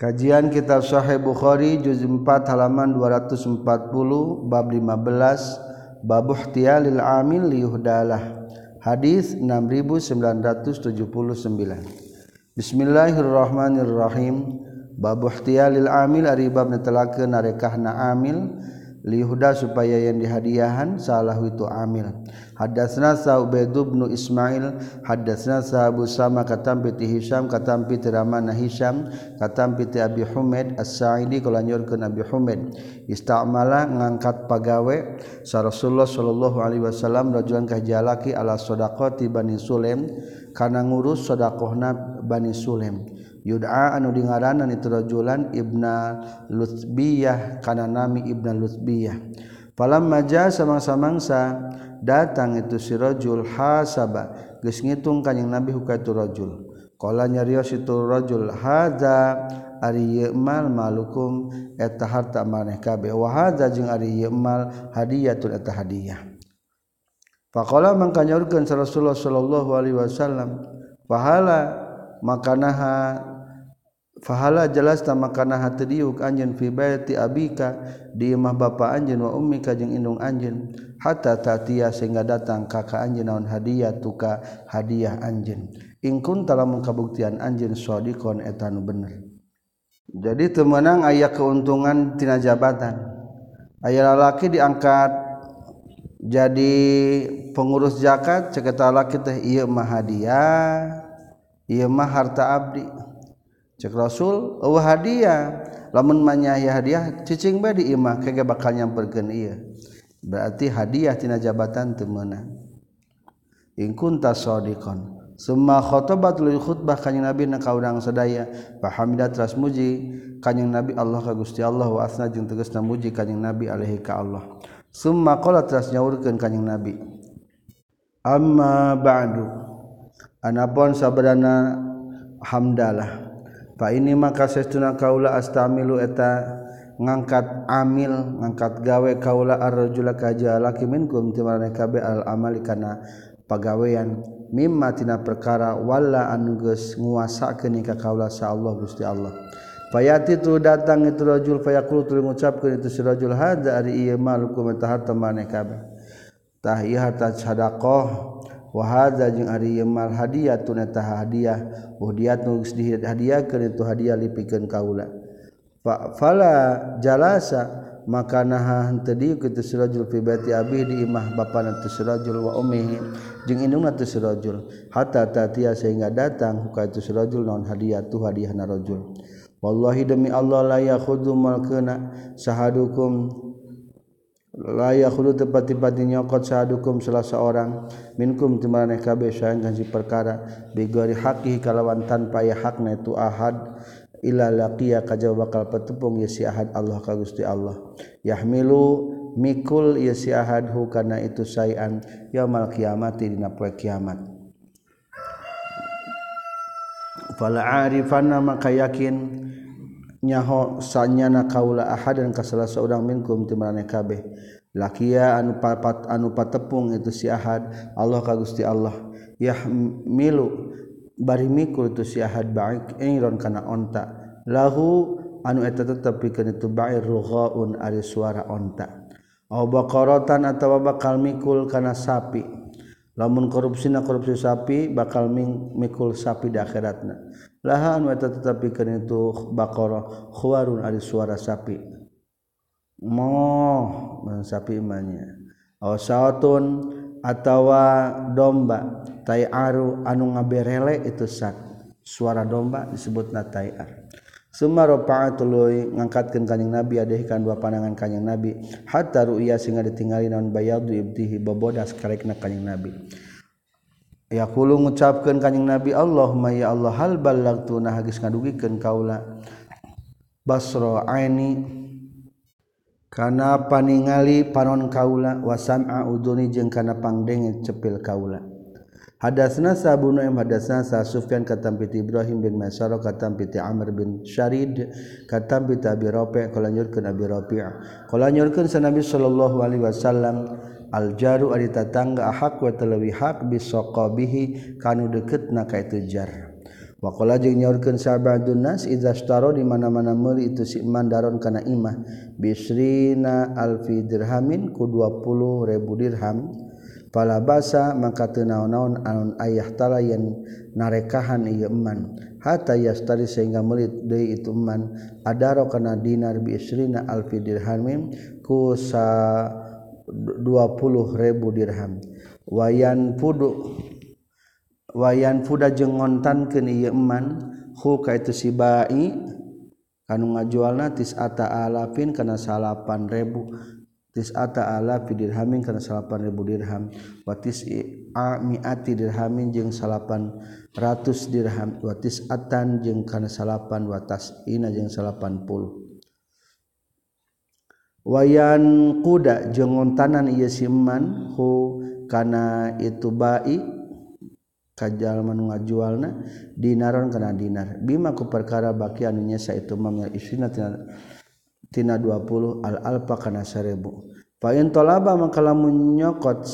Kajian Kitab Sahih Bukhari juz 4 halaman 240 bab 15 bab ihtiyalil amil liyuhdalah. Hadis 6979. Bismillahirrahmanirrahim. Bab ihtiyalil amil ari bab netelakeun narekahna amil lihuda supaya yang dihadiahan salah itu amil hadasna sa'ubaid bin ismail hadasna sahabu sama katampi ti hisam katampi ti ramana hisam katampi ti abi humaid as-sa'idi kalanyurkeun abi humaid. Istamala ngangkat pagawe sa rasulullah sallallahu alaihi wasallam rajulan ka jalaki ala sadaqati bani sulaim kana ngurus sedekahna bani sulaim. Yuda anu di ngaranan itujulan Ibna Lutbiyah kana nami Ibna Lutbiyah palam maja samang-samangsa datang itu sirajul hasaba geus ngitung kanjing Nabi huka itu rajul. Qala nyarios itu rajul hadza ari mal malukum? Eta harta maneh kabeh. Wa hadza jeung ari mal hadiyatul eta hadiah Faqala mangka nyaurkeun Rasulullah sallallahu alaihi wasallam fahala makanaha fahala jelas ta makana hati diuk anjeun fi baiti abika di imah bapa anjeun wa ummika jeung indung anjeun. Hatta tatia sehingga datang kakak anjeun naon hadiah tuka hadiah anjeun. In kunta lamun kabuktian anjeun shadiqon eta nu bener. Jadi temenang aya keuntungan tina jabatan. Aya lalaki diangkat jadi pengurus zakat cek eta lalaki teh ieu mah hadiah ieu mah harta abdi cek Rasul eueuh hadiah. Lamun manyahi hadiah cicing bae di imah kege bakal nyamperkeun ieu. Berarti hadiah tina jabatan teu meunang. In kunta sadiqan. Summa khotobatul khutbah kanjing nabi na kaurang sadaya fahamida teras muji. Kanjing nabi Allah ka Gusti Allah wa asna jeung tegasna muji kanjing nabi alaihi ka Allah. Summa qala teras nyaurkeun kanjing nabi. Amma ba'du. Anapun sabadana hamdalah. fa ini maka sesuna kaula astamilu eta ngangkat amil ngangkat gawe kaula arrajula kaja laki minkum timarane kabe al amali kana pagawean. Mimma tina perkara wala anu geus nguasakeun ka kaula sa Allah Gusti Allah. Fayati tu datang itu rajul fayaqulu tu ngucapkeun itu si rajul hadza ari ieu malukum eta harta maneh kabeh tah ieu harta sadaqah wahaza jeung ari mal hadiah tuneta hadiah. Hadiah nu dihid hadiah ke itu hadiah lipikeun kaula. Fa fala jalasa maka naha henteu dieu kitu sirajul fi baiti abi di imah bapana tu sirajul wa ummihi jeung indungna tu sirajul hatta tatia sehingga datang ka tu sirajul naon hadiah tu hadiahna rajul. Wallahi demi Allah la yakhudhu malkana sahadukum layakhulu tepati-pati nyokot sahadukum salah seorang. Minkum timaraneh kabeh sayang ganji perkara. Bigori haqih kalawan tanpa ya hakna itu ahad. Ila laqiya kajawa bakal petepung ya si ahad Allah ka Gusti Allah. Yahmilu mikul ya si ahad hu kana itu sayan. Yaumal kiamati dina poe kiamat. Fala arifanna maka yakin nyaho sanyana kaula ahad dan kasalah seorang minkum ti kabeh. Lakia anu papat anu patepung itu si ahad Allah ka Gusti Allah. Yahmilu bari mikul itu si ahad ba'ik ingron kana onta. Lahu anu eta tetep pikeun itu ba'ir rughaun ari suara onta. Aw baqaratan atawa bakal mikul kana sapi. Lamun korupsina korupsi sapi bakal mikul sapi di akhiratna. lahan tetapi itu baqara khawarun ari suara sapi. Moh sapi imannya aw sautun atawa domba tai'aru anu ngaberele itu sak suara domba disebutna tai'ar Suma rafa'atul ngangkatkeun kanjing Nabi adehkan dua pandangan kanjing Nabi. Hatta ru'ya singa ditingali naon bayadu ibtihi bobodas karekna kanjing Nabi. yakulu ngucapkan kanyang nabi Allah may ya Allah hal ballagtu? Nah geus ngadugikeun kaula. Basra aini kana paningali panon kaula wasam'a uduni jeung kana pangdenge cepil kaula. Hadasna Sabu Nu'aim hadasna Sa Sufyan katam piti Ibrahim bin Masyara katam piti Amr bin Syarid katam piti Abi Rafi' kala nyurkeun Abi Rafi' kala nyurkeun sa Nabi sallallahu alaihi wasallam aljaru ari tangga ahak wa talawi hak bisoqabihi kanu deketna ka itu jar. Waqala jeung nyaurkeun sabadun nas idzastaro di mana-mana meuli itu si mandaron kana imah. Bisrina alfi dirhamin ku 20.000 dirham. Pala basa maka teu naon-naon anun ayah tala yen narekahan ieu hatta yastari sehingga melit deui itu man adaro kana dinar bisrina alfi dirhamin ku sa 20.000 dirham. Wayan pudu wayan fuda jengontan ngontan ke Yeman huka itu sibai kan ngajualna tisata alafin kana salapan ribu tisata alafi dirhamin kana salapan ribu dirham. Watis miati dirhamin jeung salapan ratus dirham watis atan jeung kana salapan watas ina jeung salapan puluh. wayan kuda jengontanan ia siman hu kana itu bai kajal manu ngajualna dinaron kana dinar. Bima ku perkara baki anu nyesa itu mamnya isina tina, tina 20 al alfa kana 1000 fa in talaba maka lamun nyokot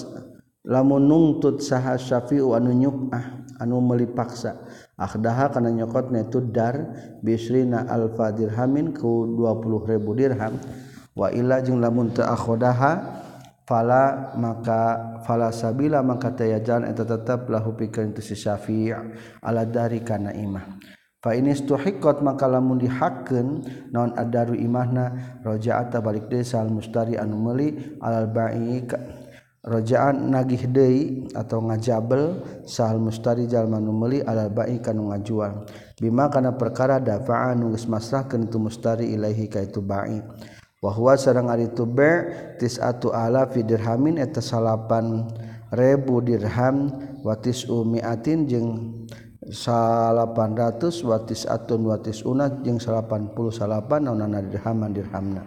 lamun nungtut saha syafi'u anu nyukah anu meuli paksa akhdaha kana nyokotna itu dar bisrina alfa dirhamin ku 20.000 dirham. Wa illa jeung lamun teu akhodaha fala maka fala sabila maka taya jalan eta tetap lahu pikeun tu si syafi' ala dari kana imah fa in istuhiqqat maka lamun dihakkeun naon adaru imahna raja'ata balik deui sal mustari anu meuli alal ba'i raja'an nagih deui atau ngajabel sal mustari jalma nu meuli alal ba'i kanu ngajual. Bima kana perkara dafa'a nu geus masrahkeun tu mustari ilaihi ka itu ba'i bahwa sarang ari itu tis atu ala fi dirhamin eta salapan ribu dirham watis umiatin jeung salapan ratus watis atun watis unat jeung salapan puluh salapan naunana dirhaman dirhamna.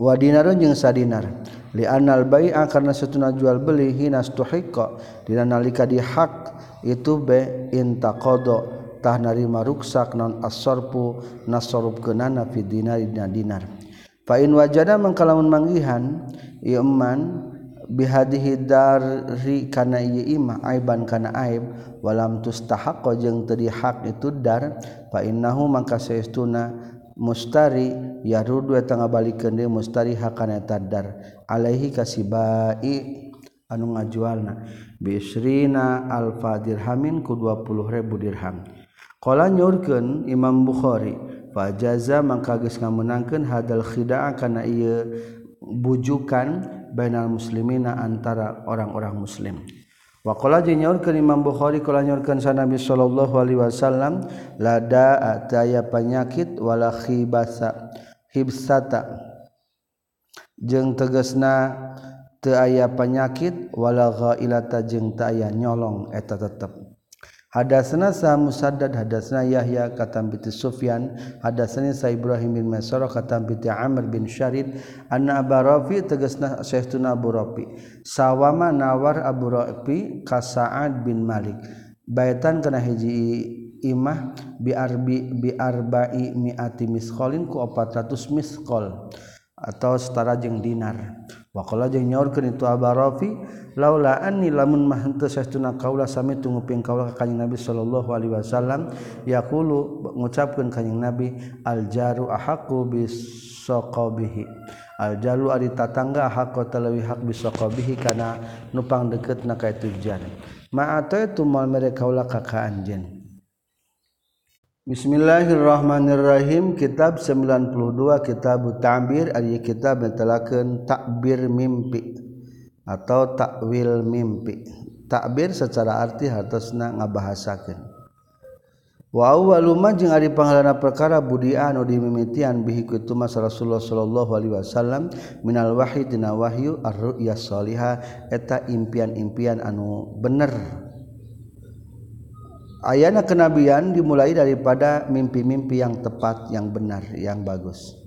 Wa dinarun jeung sadinar. Li anal bai'a karena satuna jual beli hinas tuhiqqa dina nalika dihak itu be intaqada tah narima ruksak non as-sarfu nasorub kenana fi dinar dinar Fain wajada mengkalamun manggihan Iman bihadihidari kana imah aiban kana aib walam tustahaqqa jeung teu dihak itu dar fa innahu mangka saestuna mustari yarudu eta ngabalikeun deui mustari hakana eta dar alaihi kasibai anu ngajualna bisrina alfa dirhamin ku 20000 dirham. Qala nyurkeun Imam Bukhari fajaza mangka geus ngamenangkeun hadal khida'a kana ieu bujukan bainal muslimina antara orang-orang muslim. Wa qala jeung nyaurkeun Imam Bukhari qala nyaurkeun sa Nabi sallallahu alaihi wasallam la da'a taya penyakit wala khibasa hibsata jeung tegasna teu aya penyakit wala ghailata jeung teu aya nyolong eta tetep. Hadasna sa Musaddad hadasna Yahya katam piti Sufyan hadasna sa Ibrahim bin Masarah katam bi Amr bin Syarid anna Abu Rafi tegasna Syekhuna Abu Rafi. Sawama nawar Abu Rafi ka Sa'ad bin Malik. Baitan kana hiji imah bi arbi bi arba'i mi'ati misqalin ku 400 misqal atau setara jeung dinar. Wakola jeung nyaurkeun itu Aba Rafi, laula anni lamun mah henteu saestuna kaula sami tunguping kaula ka Kanjeng Nabi sallallahu alaihi wasallam yaqulu ngucapkeun kanjing Nabi al jaru ahaqu bisaqabihi. Al jaru ari tatangga ahaqu talawi hak bisaqabihi kana nupang deukeutna ka itu jan. Ma ataitu mal mere kaula ka ka anjeun. Bismillahirrahmanirrahim kitab 92 kitab ta'bir ari kitab netelakeun takbir mimpi atau takwil mimpi. Takbir secara arti hartosna ngabahasakeun. Wa awwaluma jeung ari pangalana perkara budian anu dimimitian bihi ku mas Rasulullah sallallahu alaihi wasallam minal wahyi dina wahyu ar-ru'ya salihah eta impian-impian anu bener. ayana kenabian dimulai daripada mimpi-mimpi yang tepat yang benar yang bagus.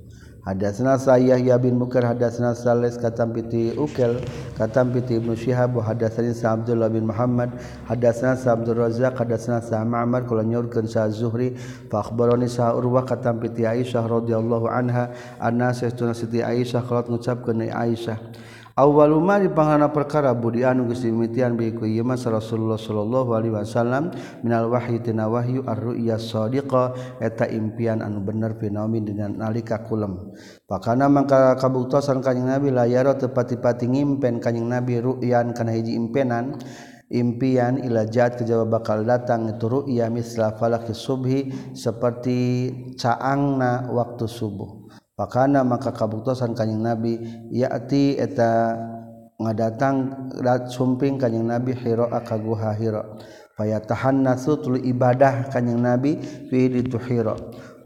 Hadatsna Sayyah ya bin Mukar hadatsna Salis katam piti Ukel katam piti Ibnu Syihab hadatsani Sa Abdullah bin Muhammad hadatsna Sa Abdul Razzaq hadatsna Sa Ma'mar kula nyurkeun Sa Zuhri fa akhbarani Sa Urwah katam piti Aisyah radhiyallahu anha anna sayyiduna Siti Aisyah qalat ngucapkeun Aisyah. awaluma di panghana perkara budi anu geus dimitian bi ku ieu Rasulullah sallallahu alaihi wasallam minal wahyi tina wahyu ar-ru'ya shadiqah eta impian anu bener fenomen dengan nalika kulem. Pakana mangka kabuktosan kanjing Nabi layaro tepati-pati ngimpen kanjing Nabi ru'yan kana hiji impenan. Impian ilajat kejawa bakal datang itu ru'ya misla falaki subhi seperti caangna waktu subuh. pakana maka kabuktosan kanyang nabi yati eta ngadatang rat sumping kanyang nabi hiro akaguha hiro paya tahan nasu tulu ibadah kanyang nabi fi itu hiro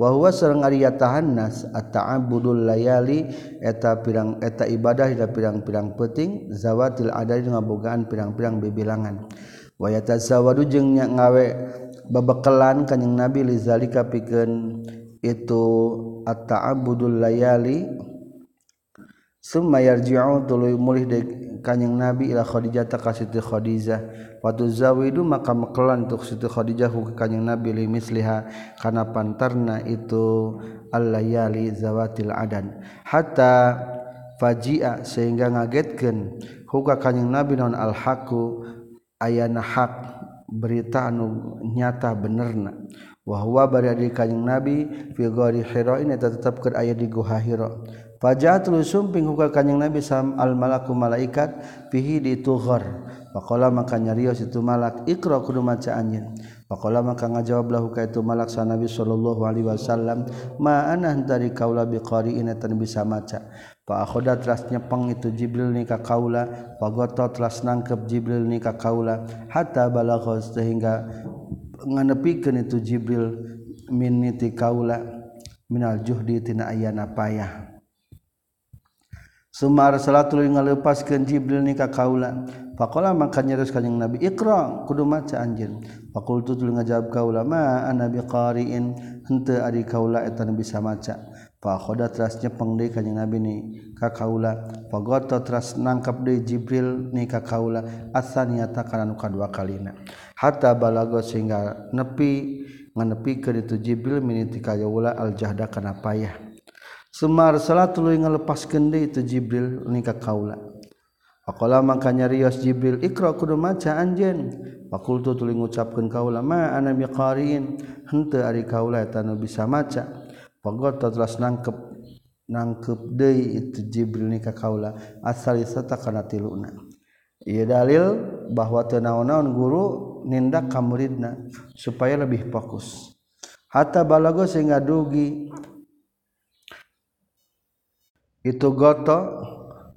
wa huwa sareng ari tahan nas at-ta'abbudul layali eta pirang eta ibadah ida pirang-pirang penting zawatil adari ngabogaan pirang-pirang bibilangan. Wa yatazawadu jeung ngawe babekelan kanyang nabi lizalika pikeun itu at-ta'abbudul layali. Summa yarji'u tuluy mulih de kanjing nabi ila khadijah ta ka siti khadijah. Wa tuzawidu maka mekelan tu siti khadijah ku kanjing nabi li misliha. Kana pantarna itu al-layali zawatil adan. Hatta fajia sehingga ngagetkeun. Huka kanjing nabi non al-haqu ayana hak berita anu nyata benerna. wahwa bari kanjing nabi fi ghari hira ini tetap ke aya di guha hira. Fajat sumping ka kanjing nabi sam al malaku malaikat fihi di tughar. Faqala maka nyarios itu malak ikra kudu maca anjeun. Faqala maka ngajawab lahu ka itu malak sa nabi sallallahu alaihi wasallam ma ana dari kaula bi qari'in tan bisa maca. Fa akhoda teras nyepeng itu jibril ni ka kaula fagoto teras nangkep jibril ni ka kaula hatta balagha sehingga nganepikan itu Jibril miniti kaula minal juhdi tina ayana payah Sumar salatul ngalepaskeun Jibril ni ka kaula. Faqala maka nyeres kanjing Nabi Iqra kudu maca anjeun. Faqultu tuluy ngajawab kaula ma ana biqari'in henteu ari kaula eta bisa maca. Pakhoda teras nyepeng deui kanjing Nabi ni ka kaula. Fagota teras nangkap deui Jibril ni ka kaula asaniyata kana nu kadua kalina. Hatta balago sehingga nepi nganepikeun itu Jibril miniti ka kaula aljahda kana payah. Sumar salat tuluy ngalepaskeun deui itu Jibril ni ka kaula. Faqala maka nyarios Jibril ikra kudu maca anjeun. Fakultu tuluy ngucapkeun kaula ma ana biqariin henteu ari kaula eta nu bisa maca. Fagoto telah nangkep nangkep deui itu Jibril ni ka kaula asalisata kana tiluna. Ieu dalil bahwa teu naon-naon guru nindak ka muridna supaya lebih fokus. Hatta balago sehingga dugi itu goto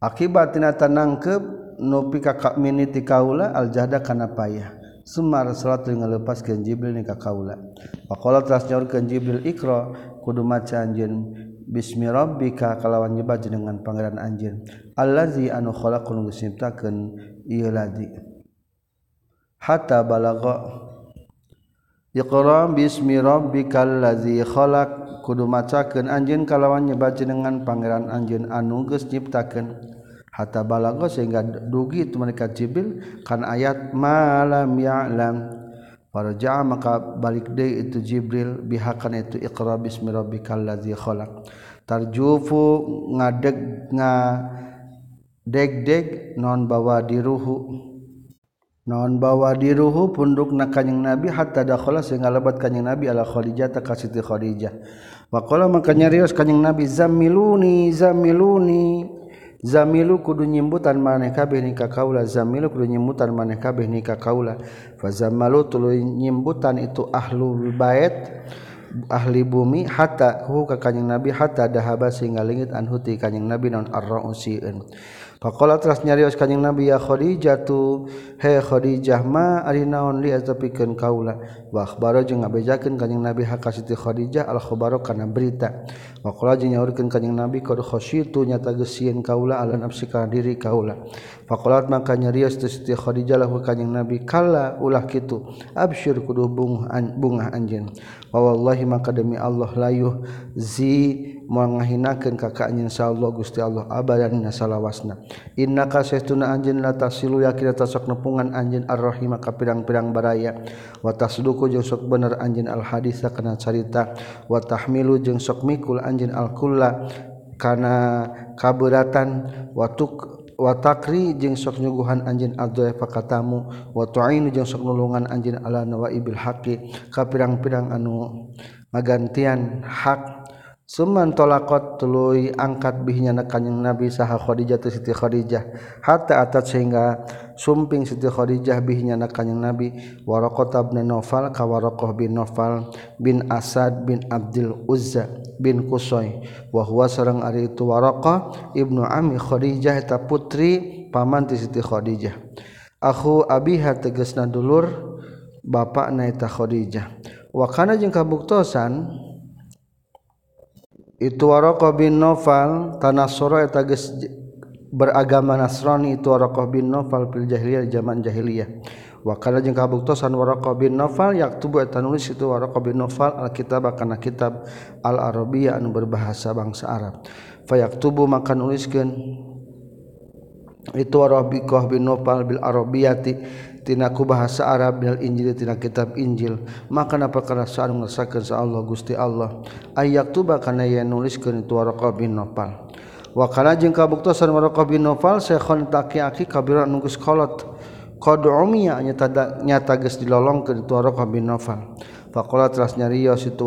akibat tinata nangkep nupi kakak mini ti kaula aljahda kana payah Sumar salat ngalepas Jibril ni ka kaula. Pakola telah nyorkeun Jibril Iqra kudu maca anjeun bismi rabbika kalawan nyebat dengan pangeran anjeun. Allazi anu khalaqun geus nyiptakeun ieu ladi. Hatta balagha Iqra bismi rabbikal ladzi khalaq. Kudu macakeun anjeun kalawan nyebat dengan pangeran anjeun anu geus nyiptakeun. Hatta balagha sehingga dugi itu mereka Jibril kan ayat malam ya'lam. Faraja'a maka balik deui itu Jibril bihakan itu Iqra bismi rabbikal ladzi khalaq. Tarjufu ngadeg nga deg-deg non bawa diruhu. Non bawa diruhu punduk na kanjing Nabi hatta dakhala sehingga lebat kanjing Nabi ala Khadijah ta ka Siti Khadijah. Wa qala maka nyarios kanjing Nabi zamiluni zamiluni zamilu kudu nyimbutan maneh kabeh nikah kaula zamilu kudu nyimbutan maneh kabeh nikah kaula. Fa zamalu tuluy nyimbutan itu ahlul bait ahli bumi hatta hu ka kanjing nabi hatta dahaba sehingga lingit anhuti kanjing nabi non arrausiin Pakola teras nyarios kanjing Nabi ya Khadijah tu he Khadijah ma ari naon li atapikeun kaula. Wa akhbaro jeung ngabejakeun kanjing Nabi hak Siti Khadijah al khabaro kana berita. Wa qala jeung nyaurkeun kanjing Nabi qad khasyitu nyata geusieun kaula ala nafsi kana diri kaula. Pakolat maka nyarios tu Siti Khadijah lahu kanjing Nabi kala ulah kitu. Absyir kudu bunga anjeun. Wa wallahi maka demi Allah layuh zi menghinakan kakak anjeun Allah Gusti Allah abadan nasalawasna inna kasestuna anjeun la tasilu yakin tasok nepungan anjeun arrahima ka pirang-pirang baraya. Wa tasduku jeung sok bener anjeun al haditsa kana carita. Wa tahmilu jeung sok mikul anjeun al kulla kana kaberatan. Wa wa watakri jeung sok nyuguhan anjin adzafa katamu. Watuainu jeung sok nulungan anjin ala nawa ibil haqi. Ka pirang-pirang anu ngagantian hak Suman tolakot tuluy angkat bihnya na kanyang Nabi saha Khadijah tu Siti Khadijah. Hatta atat sehingga sumping Siti Khadijah bihnya na kanyang Nabi Waraqah bin Nofal ka waraqah bin Nofal bin Asad bin Abdul Uzza bin Kusoi wa huwa sareng ari itu waraqah ibnu Ami Khadijah eta putri paman ti Siti Khadijah. Aku abiha tegasna dulur bapak na eta Khadijah. Wa kana jeung kabuktosan itu warqah bin Noval tanah soro eta geus beragama Nasrani itu warqah bin Noval fil jahiliyah zaman jahiliyah. Wa kana jeung kabuktosan warqah bin Noval yaktubu eta nulis itu warqah bin Noval alkitab kana kitab al arabiyah anu berbahasa bangsa Arab. Fayaktubu maka nuliskeun itu warqah bin Noval bil arabiyati tinaku bahasa Arab Bil Injil tina kitab Injil. Maka napa sareng ngesakeun sa Allah Gusti Allah? Ayak tuba kana yen nuliskeun tu Waraqah bin Nawfal wa kana jeung kabuktosan Waraqah bin Nawfal syekhon taqi-aki kabira nu geus kolot. Qad umiya nyata nyata geus dilolongkeun tu Waraqah bin Nawfal faqala teras nyariyo situ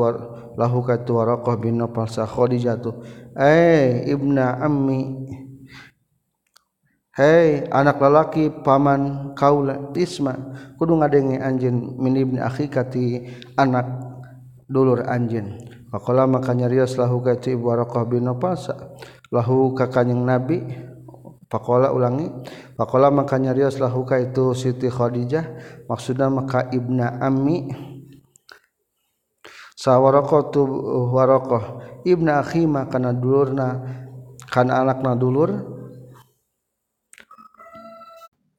lahu ka tu Waraqah bin Nawfal sa Khadijah tu eh ibna ammi He anak lalaki paman kaula Isma kudu ngadenge anjin min ibni akhikati anak dulur anjin Faqala maka nyarios lahu ka ibu Waraqah bin Nafasa lahu ka kanjing Nabi. Faqala ulangi. Faqala maka nyarios lahu ka itu Siti Khadijah. Maksudna maka ibna ammi. Sawaraqah tu Waraqah ibna akhima kana dulurna kana anakna dulur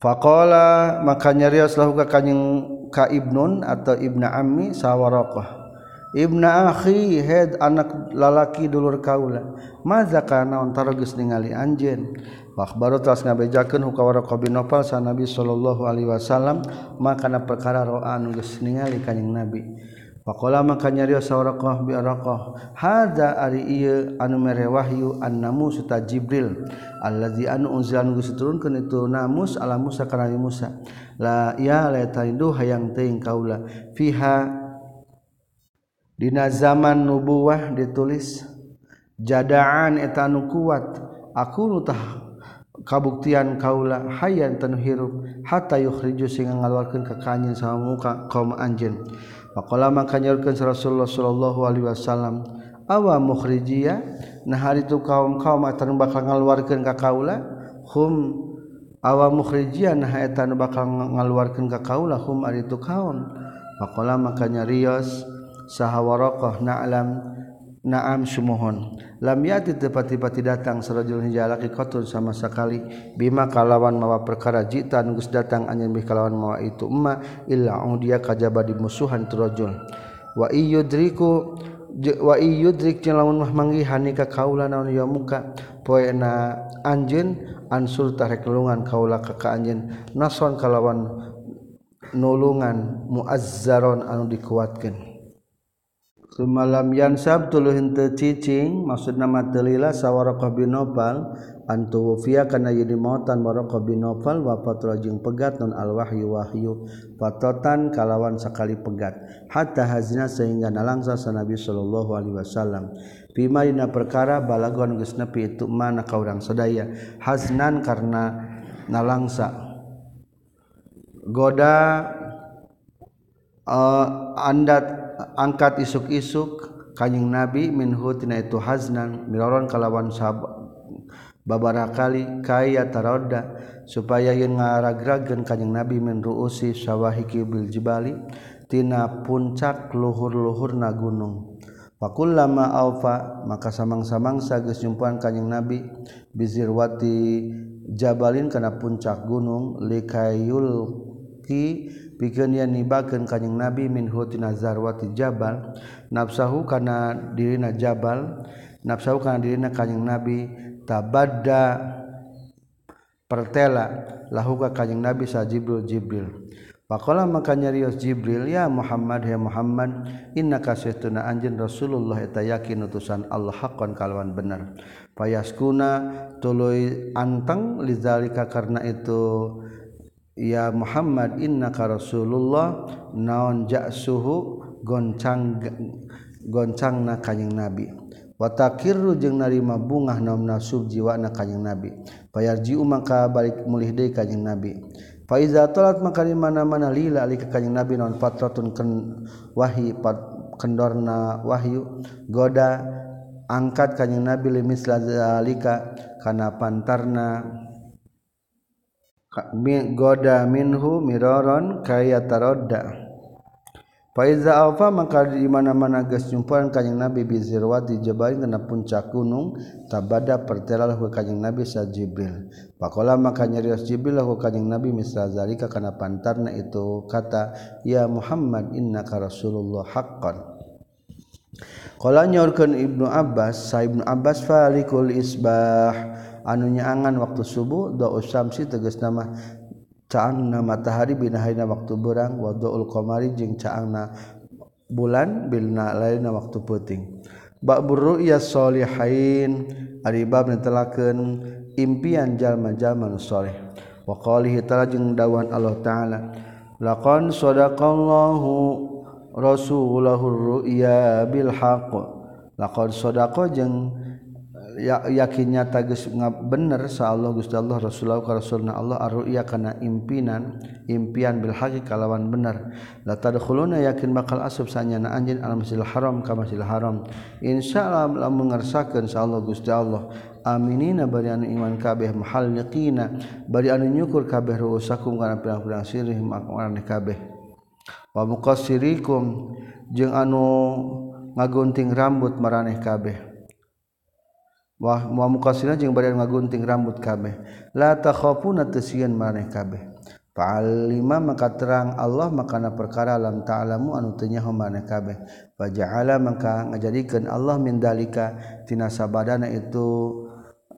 Faqala maka nyarios lahu ka kanjing ka Ibnun atau Ibna Ammi sawaraqah. Ibna akhi head anak lalaki dulur kaula. Maza kana antara geus ningali anjeun. Akhbaro tas ngabejakeun hukawaraqah bin Nawfal sa Nabi sallallahu alaihi wasallam maka na perkara roa anu geus ningali kanjing Nabi. Pakola maka nyariyo bi biroh Hada ari anu mere Wahyu annamu suta Jibril. Allazi anu unzilangus turun ke itu namus ala Musa karena Musa. La ya laitaidu hayang teuing kaula. Fiha Dina zaman nubuah ditulis jadaan etanu kuat. Aku nutah kabuktian kaula hayan tanu hirup hatta yukhriju sing ngaluarkeun ka kanyen sama muka kaum anjeun. Pakola maka nyorkeun Rasulullah sallallahu alaihi wasallam, "Awa mukhrijia, nah hari itu kaum-kaum eta bakal ngaluarkeun ka kaula, hum awa mukhrijia nah eta nu bakal ngaluarkeun ka kaula hum ari itu kaum." Pakola maka nyarios saha waraqah na'lam naam sumohon. Lam yati tepati-pati datang sarajul hijalaki qatun sama sekali. Bima kalawan mawa perkara jita geus datang anjeun bih kalawan mawa itu. Emma illa dia kajaba di musuhan turajul wa iyudriku wa iyudrik lamun mah manggihan ka kaula naon ya muka. Poena anjeun ansur tarek lulungan kaula ka ka anjeun. Nason kalawan nulungan muazzaron anu dikuatkeun. Sumalam yan sab tuluh henteu cicing maksudna matelila sawaraqah bin Nofal antuwfiya kana yeuni mautan waraqah bin Nofal wafat rajing pegat non al wahyu wahyu fatotan kalawan sekali pegat hatta hazina sehingga nalangsa sa Nabi sallallahu alaihi wasallam. Bima dina perkara balagon geus nepi itu mana ka urang sadaya haznan karena nalangsa. Goda uh, andat angkat isuk-isuk kanyeng nabi minhutina itu haznan miroron kalawan sab babara kali kaya taroda supaya yen ngaragragen kanyeng nabi min ruusi sawahiki bil jibali tina puncak luhur-luhur na gunung. Pakul lama alfa maka samang-samangsa geus nyumpuan kanjing Nabi bizirwati jabalin kana puncak gunung likayul ki nibaken kanyeng nabi minhuti Nazarwati jabal nafsahu karena dirina jabal nafsahu karena dirina kanyeng nabi tabada pertela lahuka kanyeng nabi sa jibril jibril Pakola makanya Rios Jibril ya Muhammad ya Muhammad inna kasih tuna anjen Rasulullah eta yakin utusan Allah hakon kalawan benar. Payaskuna tuluy anteng lizalika karena itu ya Muhammad innaka Rasulullah naon ja'suhu goncang goncangna kanyang Nabi. Wa takirru jeung narima bungah naon nasub jiwa na kanyang Nabi. Payarji maka balik mulih deui kanyang Nabi. Fa iza talat maka di mana-mana lila ali ka kanjing Nabi naon fatratun ken wahi pat kendorna wahyu. Goda angkat kanjing Nabi limis lazalika kana pantarna goda minhu miroron kaya tarodda Faiza alfa maka di mana-mana geus nyumpuan kanjing Nabi bi zirwati jabal puncak gunung tabada pertelalah ku kanjing Nabi sa Jibril. Pakola maka nyarios Jibril ku kanjing Nabi misal zalika kana pantarna itu kata ya Muhammad innaka rasulullah haqqan. Qala nyorkeun Ibnu Abbas, sa Ibnu Abbas falikul isbah anunyaangan waktu subuh do usamsi teges nama caangna matahari binahaina waktu berang wadoul qamari jeung caangna bulan Bilna lainna waktu puting bakburu ya Solihain Aribab netelaken impian jalma jalma nusoleh. Wa waqalihi ta'ala jeung dawan Allah ta'ala. Laqan sadaqallahu rasulahu ru'ya bil haqq. Laqad sadaqa jeung ya yakinnya tages bener sa Allah Gusti Allah Rasulullah ka Rasulna Allah arruya kana impinan impian bil haqi kalawan bener. La tadkhuluna yakin bakal asub sanyana anjeun al masjidil haram ka masjidil haram. Insyaallah lamun ngarsakeun sa Allah Gusti Allah. Aminina bari anu iman kabeh muhalliqina bari anu nyukur kabeh rusakum kana pirang-pirang sirih makarane kabeh. Wa muqassirikum jeung anu ngagunting rambut maraneh kabeh. wah wa mukasina jeung badan ngagunting rambut kabeh la takhafuna tasyan maneh kabeh Fa'alima maka terang Allah makana perkara lam ta'lamu anu teu nyaho maneh kabeh. Fa ja'ala maka ngajadikeun Allah min dalika tina sabadana itu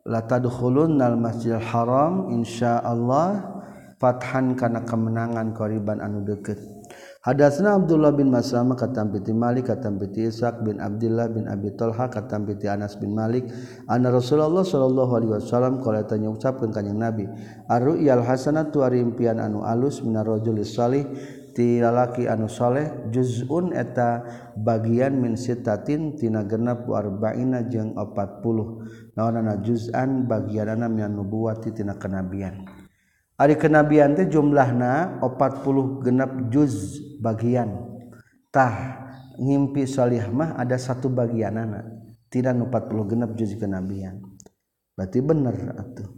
la tadkhulunnal masjidil haram insyaallah fathan kana kemenangan qariban anu deukeut. Hadatsna Abdullah bin Maslamah katampiti Malik katampiti Ishaq bin Abdullah bin Abi Talha katampiti Anas bin Malik anna Rasulullah sallallahu alaihi wasallam qala tanya ucapkeun ka Nabi ar-ru'yal hasanatu ari impian anu alus minar rajul salih ti lalaki anu saleh juzun eta bagian min sitatin tina genep arba'ina jeung 40 naonana juz'an bagianana min nubuwati tina kenabian. Ari kenabian teh jumlahna 40 genep juz' bagiantah ngimpi Shalihmah ada satu bagian anak tidak 40 genap juz kenabian. Berarti bener atuh.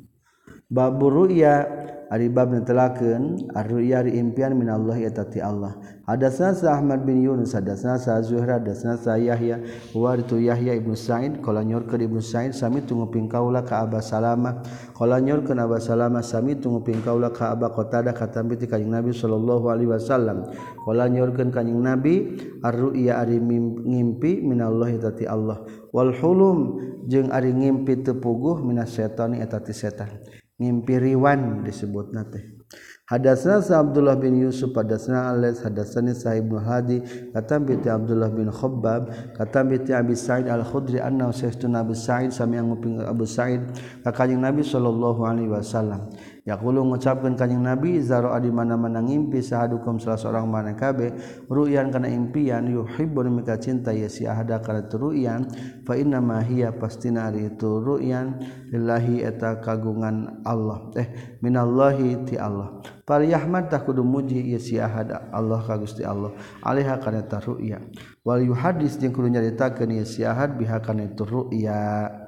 Baburu ya Aribab netelakeun ar-ru'ya impian min Allah ya tati Allah. Hadatsna Ahmad bin Yunus, hadasna sa Zuhra, hadatsna sa Yahya, wa tu Yahya ibnu Sa'id qala nyorkeun ibnu Sa'id sami tunguping kaula ka Aba Salama. Qala nyorkeun Aba Salama sami tunguping kaula ka Aba Qatadah katambi ti kanjing Nabi sallallahu alaihi wasallam. Qala nyorkeun kanjing Nabi ar-ru'ya ari ngimpi min Allah ya tati Allah. Wal hulum jeung ari ngimpi teu puguh minas setan eta ti setan. Ngimpi-riwan disebut nate Hadasna Abdullah bin Yusuf hadasna Alas hadasani Sa'ib bin Hadi katam bi Abdullah bin Khabbab katam bi Abi Sa'id Al-Khudri anna sayyidina Nabi Sa'id sami nguping Abu Sa'id ka kanjing Nabi wasallam yakulu mengucapkan kanyang nabi zaro adi mana-mana ngimpi sahadukum salah seorang mana kabe? Ru'yan kana impian yuhibbun mika cinta ya si ahada kana ru'yan. Fa inna ma hiya pastina ari itu ru'yan. Lillahi eta kagungan Allah. Eh minallahi ti Allah. Fal yahmad tah kudu muji ya si ahada Allah ka Gusti Allah. Alaiha kana ru'ya. Wal yuhadis jeung kudu nyaritakeun ya si ahad biha kana itu ru'ya.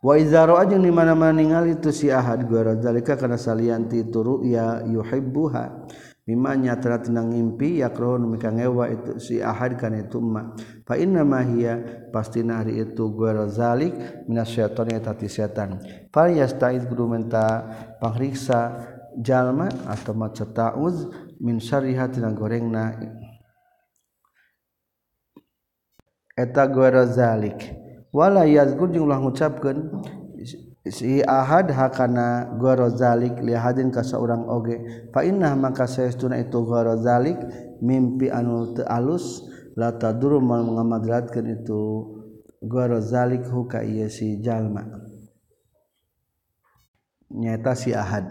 waizarojeng dimana-mana ningali itu si Ahad guazalika karena salanti turu ya yuhibbuha. Mimanya teratina ngimpi yakrohun mika ngewa itu si Ahad kan itu ma. Fa inna mahiya pasti hari itu guazalik minas syaitan ya tati setan fal yastaiz kudu menta pangriksa jalma atau maca ta'uz min syariha tina gorengna. Eta guazalik wala yazkur jeung ulah ngucapkeun si ahad hakana gorozalik lihadin ka saurang oge. Fa inna maka saestuna itu gorozalik mimpi anu teu alus la taduru mal ngamadratkeun itu gorozalik huka ieu si jalma. Nyata si ahad.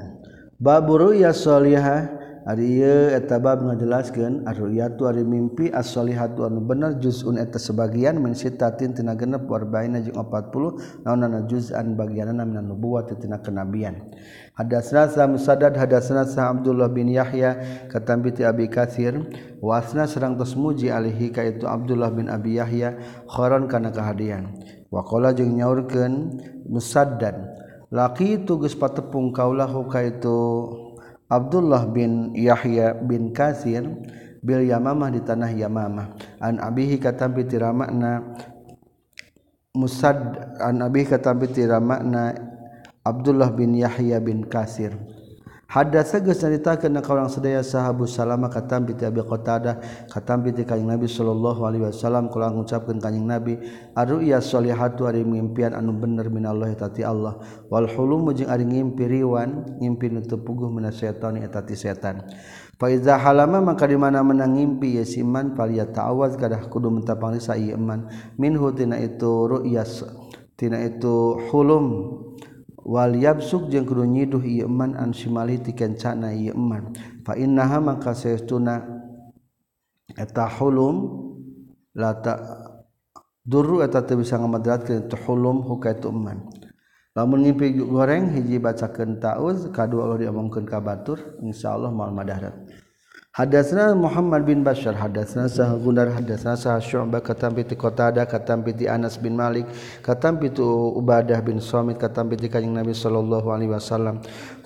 Baburu ya solihah etabab menjelaskan arruatu ari mimpi asholihatuan bener juzun eta sebagian mensitatin tina genep warbaina jeung 40 naonana juz'an bagianna minan nubuwati tina kenabian. Hadasna sa Musaddad hadasna sa Abdullah bin Yahya katambi ti Abi Katsir wasna sareng tos muji alihi ka itu Abdullah bin Abi Yahya kharon kana kahadian. Waqala jeung nyaurkeun Musaddad laki tugas patepung kaulah hukaitu itu Abdullah bin Yahya bin Katsir bil Yamamah di tanah Yamamah. An abihi katampi tira makna musad an abihi katampi tira makna Abdullah bin Yahya bin Kasir Hadasa tegas nyaritakeun ka urang sadaya sahabu Salama katam bi Abi Qatadah katam bi kanjing Nabi sallallahu alaihi wasallam. Kula ngucapkeun kanjing Nabi arruya sholihatu ari mimpian anu bener minallahi tati Allah. Wal hulum jeung ari ngimpi riwan ngimpi nu teu puguh mina setan eta ti setan. Fa iza halama maka di mana menang ngimpi ya siman falia ta'awaz kadah kudu mentapang sa ieu iman. Minhu tina itu ru'yas tina itu hulum. wal yabsuk jeung kudu nyiduh iman an simali ti kencana iman fa innaha maka saestuna eta hulum la ta duru eta teu bisa ngamadratkeun tu hulum hukaitu iman lamun ngimpi goreng hiji bacakeun tauz kadua Allah diomongkeun ka batur insyaallah moal madarat Hadatsna Muhammad bin Bashar hadatsna sah Gundar hadatsna sah Syu'bah katampi ti Qatadah katampi ti Anas bin Malik katampi tu Ubadah bin Samit katampi ti Kanjeng Nabi sallallahu alaihi wasallam.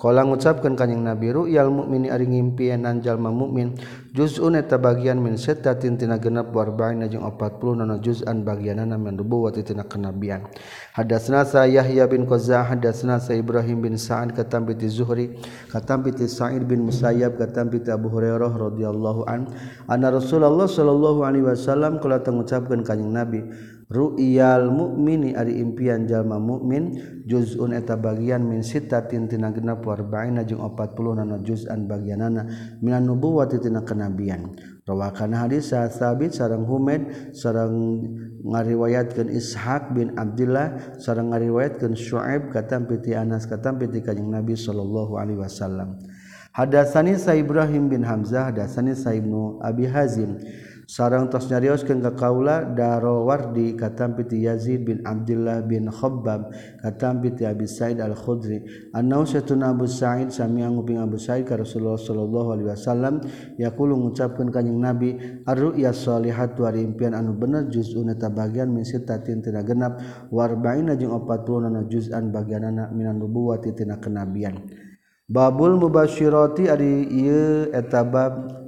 Kala ngucapkeun kanjing Nabi ru'yal mukmini ari ngimpianan jalma mukmin juz'un eta bagian min sittatin tina genep warbain jeung 40 nana juz'an bagianana min nubuwwati tina kenabian. Hadatsna sa Yahya bin Qazah hadatsna sa Ibrahim bin Sa'ad katam bi Zuhri katam bi Sa'id bin Musayyab katam bi Abu Hurairah radhiyallahu an anna Rasulullah sallallahu alaihi wasallam kala ngucapkeun kanjing Nabi Ru'yal mukmini ari impian jalma mukmin juzun eta bagian min sittatin tina genep warbaina jeung 40 nana juz'an bagianana minan nubuwati tina kenabian. Rawakan hadis sabit sareng Humaid sareng ngariwayatkeun Ishaq bin Abdullah sareng ngariwayatkeun Syuaib katam piti Anas katam piti kanjing Nabi sallallahu alaihi wasallam. Hadatsani Sa Ibrahim bin Hamzah hadatsani Sa Ibnu Abi Hazim sarang tos nyarios ka kaula Darawardi katam piti Yazid bin Abdullah bin Khabbab katam piti Abi Sa'id Al-Khudri. Anau satuna Abu Sa'id sami nguping Abu Sa'id ka Rasulullah sallallahu alaihi wasallam yaqulu ngucapkeun ka kanjing Nabi ar-ru'ya shalihat wa impian anu bener juz'un eta bagian min sitatin tina genap warba'ina jeung 40 na juz'an bagianana minan nubuwati tina kenabian. Babul mubashiroti ari ieu etabab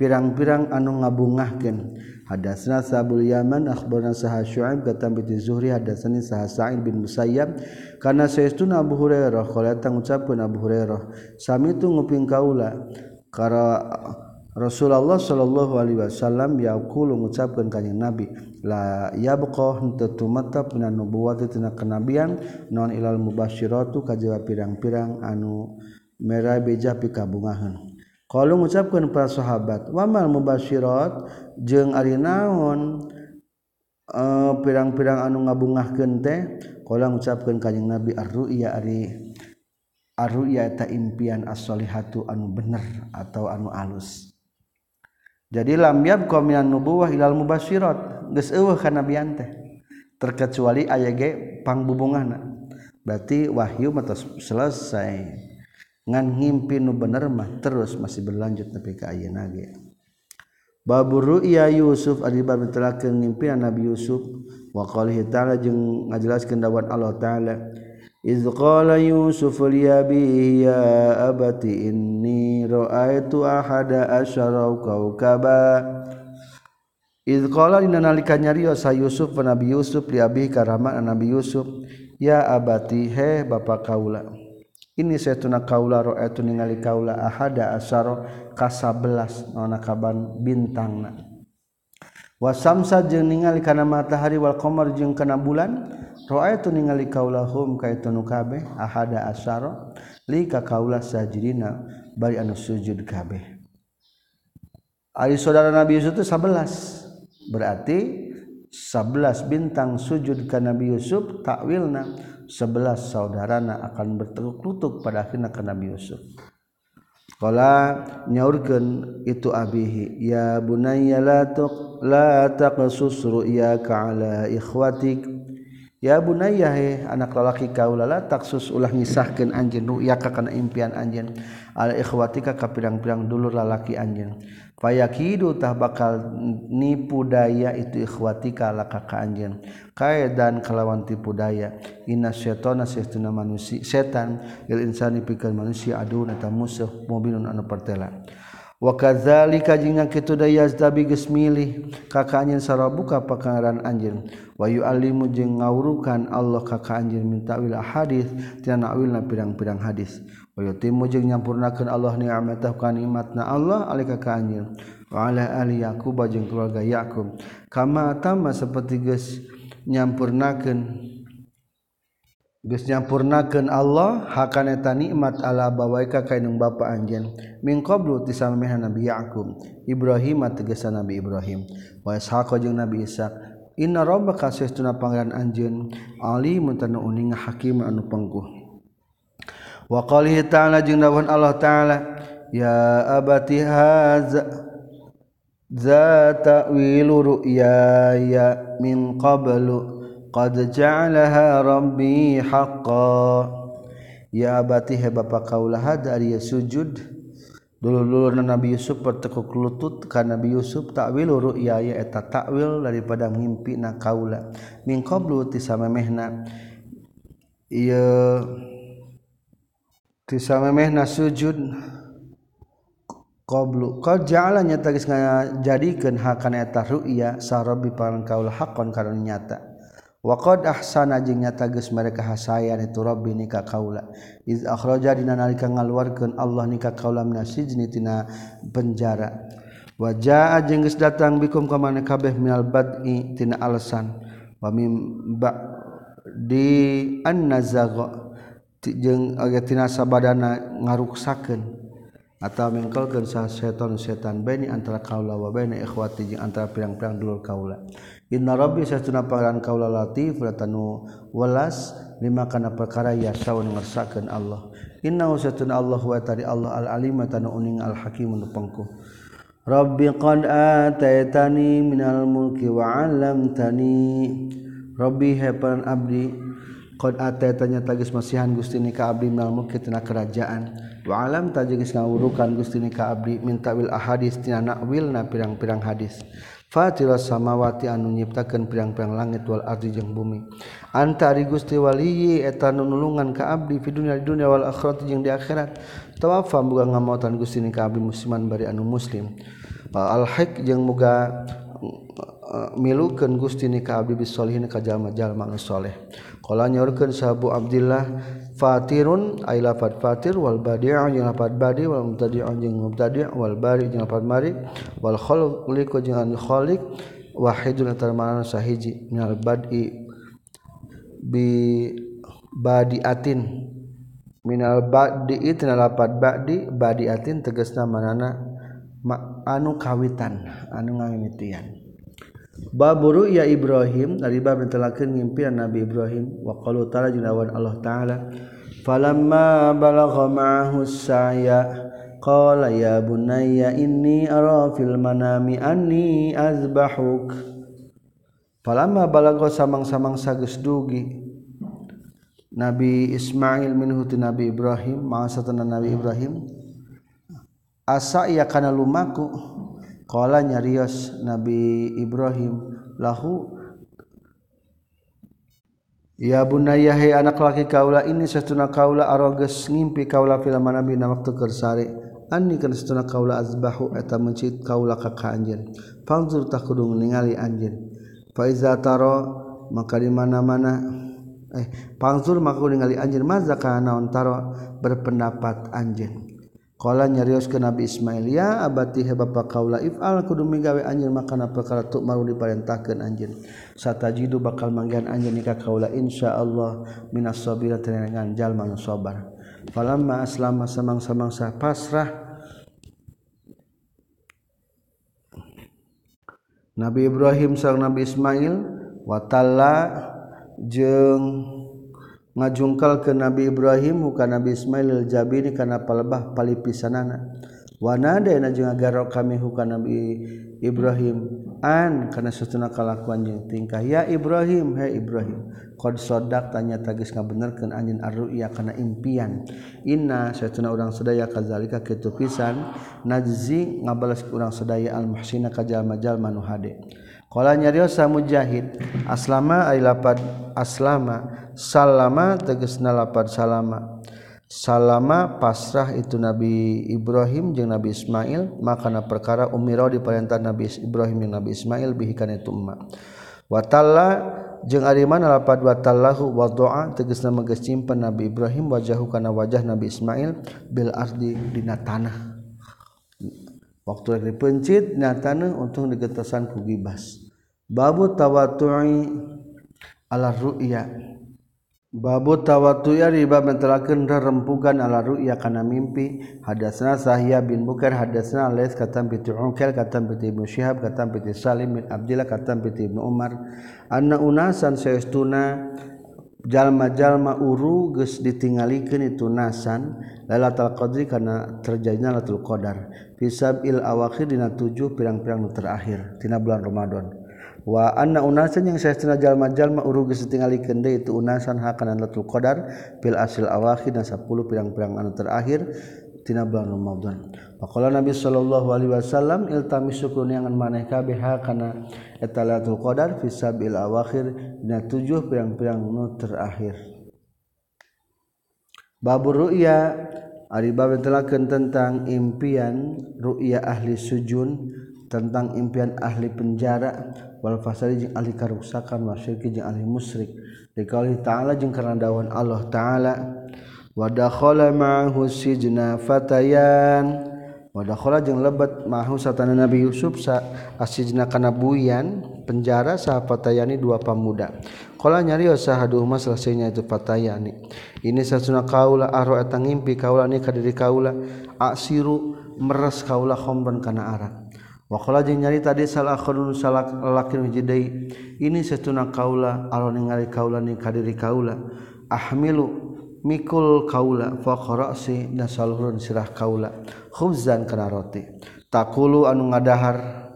pirang-pirang anu ngabungahkeun. Hadasna Sabul Yaman akhbarna saha Syu'aib katam bi Zuhri hadasani saha Sa'id bin Musayyab kana saestuna Abu Hurairah qala tang ucapkeun Abu Hurairah sami tu nguping kaula. Kara Rasulullah sallallahu alaihi wasallam yaqulu ngucapkeun kanjing Nabi la yabqa henteu tumatap mina nubuwati tina kenabian non ilal mubasyiratu kajaba pirang-pirang anu merah beja pikabungahan kalau mengucapkan para sahabat wamal mubasyirat? Jeung ari naon? Uh, pirang-pirang anu ngabungahkeun teh kalau ngucapkeun kanjing Nabi ar-ru'ya ari ar-ru'ya ta impian as-solihatu anu bener atau anu alus. Jadi lam yab qaminan nubuwah ilal mubasyirat. Geus eueuh ka nabian teh terkecuali aya ge berarti wahyu mah selesai. Ngimpi nu bener mah terus masih berlanjut tapi ke nage Baburu iya Yusuf adibab ngimpi Nabi Yusuf. Wa ta'ala jeung ngajelaskeun dawuh Allah taala Iz qala Yusuf li abihi ya abati inni ra'aitu ahada asyara kawkaba Iz qala inna nalika nyarios Yusuf Nabi Yusuf li abihi karama Nabi Yusuf. Ya abati he bapak kaula ini saya tuna kaula ro'atu eh, ningali kaula ahada asaro kasabelas nona kaban bintang na wasamsa jeung ningali kana matahari wal qamar jeung kana bulan ro'atu eh, ningali kaula hum ka itu nu kabeh ahada asaro li ka kaula sajidina bari anu sujud kabeh. Ari saudara Nabi Yusuf itu 11 berarti 11 bintang sujud ka Nabi Yusuf takwilna. sebelas saudarana akan berteguk lutut pada akhirnya ke Nabi Yusuf. Kala nyaurkeun itu abihi ya bunayya la tuq la taqsus ru'yaka ala ikhwatik ya bunayya he anak lalaki kaula la taqsus ulah ngisahkeun anjeun ru'yaka kana impian anjeun ala ikhwatika ka pirang-pirang dulur lalaki anjeun. Fayakidutah bakal nipu daya itu ikhwatika laka ka anjeun. Kaedan kalawan tipu daya. Inna syaitana sayyiduna manusia setan il insani pikeun manusia aduna ta musuh mubinun anu pertela. Wa kadzalika jeung kitu daya yazdabi geus milih ka ka anjeun sarabuka pakangaran anjeun. Wa yu'allimu jeung ngawurukan Allah ka ka anjeun minta wil hadis tina nawilna pirang-pirang hadis timu nyampurnakan Allah niamatah nikmat Allah alika kaanyil waala Ali Yakub jeung keluarga Yakub kama tama seperti geus nyampurnakeun geus nyampurnakeun Allah hakana eta nikmat ala bawaika ka indung bapa anjeun. Min qablu tisameh Nabi Yakub Ibrahim tegesa Nabi Ibrahim. Wa Ishaq jeung Nabi Isa Inna rabbaka sesuna pangeran anjeun. Ali tanu uning hakim anu pengkuh waqalihi ta'ala jeung dawuhan Allah ta'ala ya abati hadza za ta'wilu ru'yaya min qablu qad ja'alaha rabbi haqqan ya abati he bapa kaulah hadza ari sujud. Dulu-dulu Nabi Yusuf bertekuk lutut karena Nabi Yusuf takwilu ru'yaya eta takwil daripada mimpi na kaula min qablu tisamemehna ieu tisamemehna sujud qablu qad jalannya tagis jadikan hakana eta ru'ya sarabi parang kaul haqqan kana nyata. Wa qad ahsana jeung nyata geus mereka hasayan itu rabbi nika kaula. Iz akhraja dina nalika ngaluarkeun Allah nika kaula minasijni tina penjara. Wa jaa jeung geus datang bikum ka mana kabeh minal bad'i tina alasan. Wa mim ba di annazagha. jeung tinasa sabadana ngaruksakeun atawa mengkelkeun sa setan setan bani antara kaula wa bani ikhwati jeung antara pirang-pirang dulur kaula. Inna rabbi satuna pangeran kaula latif latanu welas lima kana perkara yasaun ngersakeun Allah. Inna satuna Allah wa tadi Allah al alim tanu uning al hakim nu Rabbi qad ataitani minal mulki wa 'allamtani. Rabbi hepan abdi tanya tagis masihan Gustini ka Abdi malmukitina kerajaan. Wa alam tajis ngawurukan Gustini ka Abdi minta wil ahadis tina nakwil na pirang-pirang hadis. Fatira samawati anu nyiptakan pirang-pirang langit wal ardi jeung bumi. Antari Gusti waliyi eta nunulungan ka abdi fi dunya di dunya wal akhirat jeung di akhirat. Tawafa muga ngamotan Gusti ni ka abdi musliman bari anu muslim. Al haq jeung muga eh, milukeun Gusti ni ka abdi bisolihin ka jalma-jalma anu saleh Kala nyorkeun sahabu Abdullah fatirun ai lafad fatir wal badi'u jeung lafad badi wal mubtadi'u jeung mubtadi' wal bari jeung lafad bari wal khaliqu jeung an khaliq wahidun antara mana sahiji minal bad'i bi badiatin minal badi tina lafad badi badiatin tegasna manana anu kawitan anu ngamimitian Baburu ya Ibrahim dari bab telakeun ngimpian Nabi Ibrahim wa qalu ta'ala jinawan Allah taala falamma balagha ma'ahu saya qala ya bunayya inni ara fil manami anni azbahuk. Falamma balagha samang-samang sageus dugi Nabi Ismail minhu Nabi Ibrahim ma'asatana Nabi Ibrahim asa ia kana lumaku Kala nyarios Nabi Ibrahim lahu Ya bunayya hai anak laki kaula ini satuna kaula aroges ngimpi kaula fil manami na waktu kersari. Anni kana satuna kaula azbahu eta mencit kaula ka ka anjeun. Fanzur takudung ningali anjeun. Fa iza taro maka di mana-mana eh panzur maka ningali anjeun. Mazaka naon taro berpendapat anjeun. Kala nyarios ke Nabi Ismail ya abati he bapa kaula ifal kudu migawe anjeun makana perkara tu mau diparentahkeun anjeun. Satajidu bakal manggihan anjeun nikah kaula insyaallah minas sabira tenangan jalma nu sabar. Falamma aslama samang-samangsa pasrah Nabi Ibrahim sang Nabi Ismail watalla jeung ngajungkal ke Nabi Ibrahim muka Nabi Ismail Jabiri karena palebah pali pisanana wanada jeung kami bukan Nabi Ibrahim. An karena setuna kelakuan yang tingkah. Ya Ibrahim he Ibrahim qad sodak tanya tagis ngabenerkeun anjin arruya kana impian. Inna setuna urang sedaya kazalika kitu pisan najzi ngabalas urang sedaya al muhsina ka jalma-jalma nu qala nyariosa mujahid aslama ai lapad aslama Salama tegesna lapar Salama. Salama pasrah itu Nabi Ibrahim jeung Nabi Ismail makana perkara umiro di perintah Nabi Ibrahim jeung Nabi Ismail bihikan itu emak watalla jeung ari mana lapad watallahu wadoa tegasna manggeus nyimpen Nabi Ibrahim wajahu kana wajah Nabi Ismail bil ardi dina tanah. Waktu dipencit na tanah untung digetasan ku gibas. Babu tawatu'i ala ru'ya. Babu tawatuya riba mentelakeun rerempugan ala ru'ya kana mimpi. Hadasna Sahya bin Bukair hadasna Lais katam piti Uqail katam piti Ibnu Syihab katam piti Salim bin Abdillah katam piti Ibnu Umar. Anna unasan saestuna jalma-jalma uru geus ditingalikeun itu nasan lailatul qadri kana terjadinya lailatul qadar. Fisab il awakhir dina 7 pirang-pirang terakhir tina bulan Ramadan. Wa anna unasan yang saestuna jalma-jalma uru geus ditingalikeun deui itu unasan hakanan lailatul qadar fil asil awakhir dan 10 pirang-pirang anu terakhir tina bulan Ramadan Faqala Nabi sallallahu alaihi wasallam iltamisu kunyangan maneh kabeh kana eta Lailatul Qadar fi sabil awakhir dina tujuh pirang-pirang nu terakhir. Babur ru'ya ari bab telakeun tentang impian ru'ya ahli sujun tentang impian ahli penjara wal fasadi jeung ahli karuksakan wa syirki jeung ahli musyrik. Dikauli ta'ala jeung karena dawan Allah ta'ala wa dakhala ma'ahu sijna fatayan Wadakhala jeung lebat mahu satana Nabi Yusuf sa asijna kana buyan penjara saha patayani dua pemuda. Qala nyarios sahaduh mas selesainya itu patayani. Ini satuna kaula aro eta ngimpi kaula ni ka kaula asiru meres kaula khomban kana arak. Wakola jeung nyari tadi salah akhirun salah laki wijidai ini setuna kaula alon ningali kaula ni kadiri kaula. Ahmilu mikul kaula faqra'si nasalurun sirah kaula. Khubzan kana roti. Takulu anu ngadahar.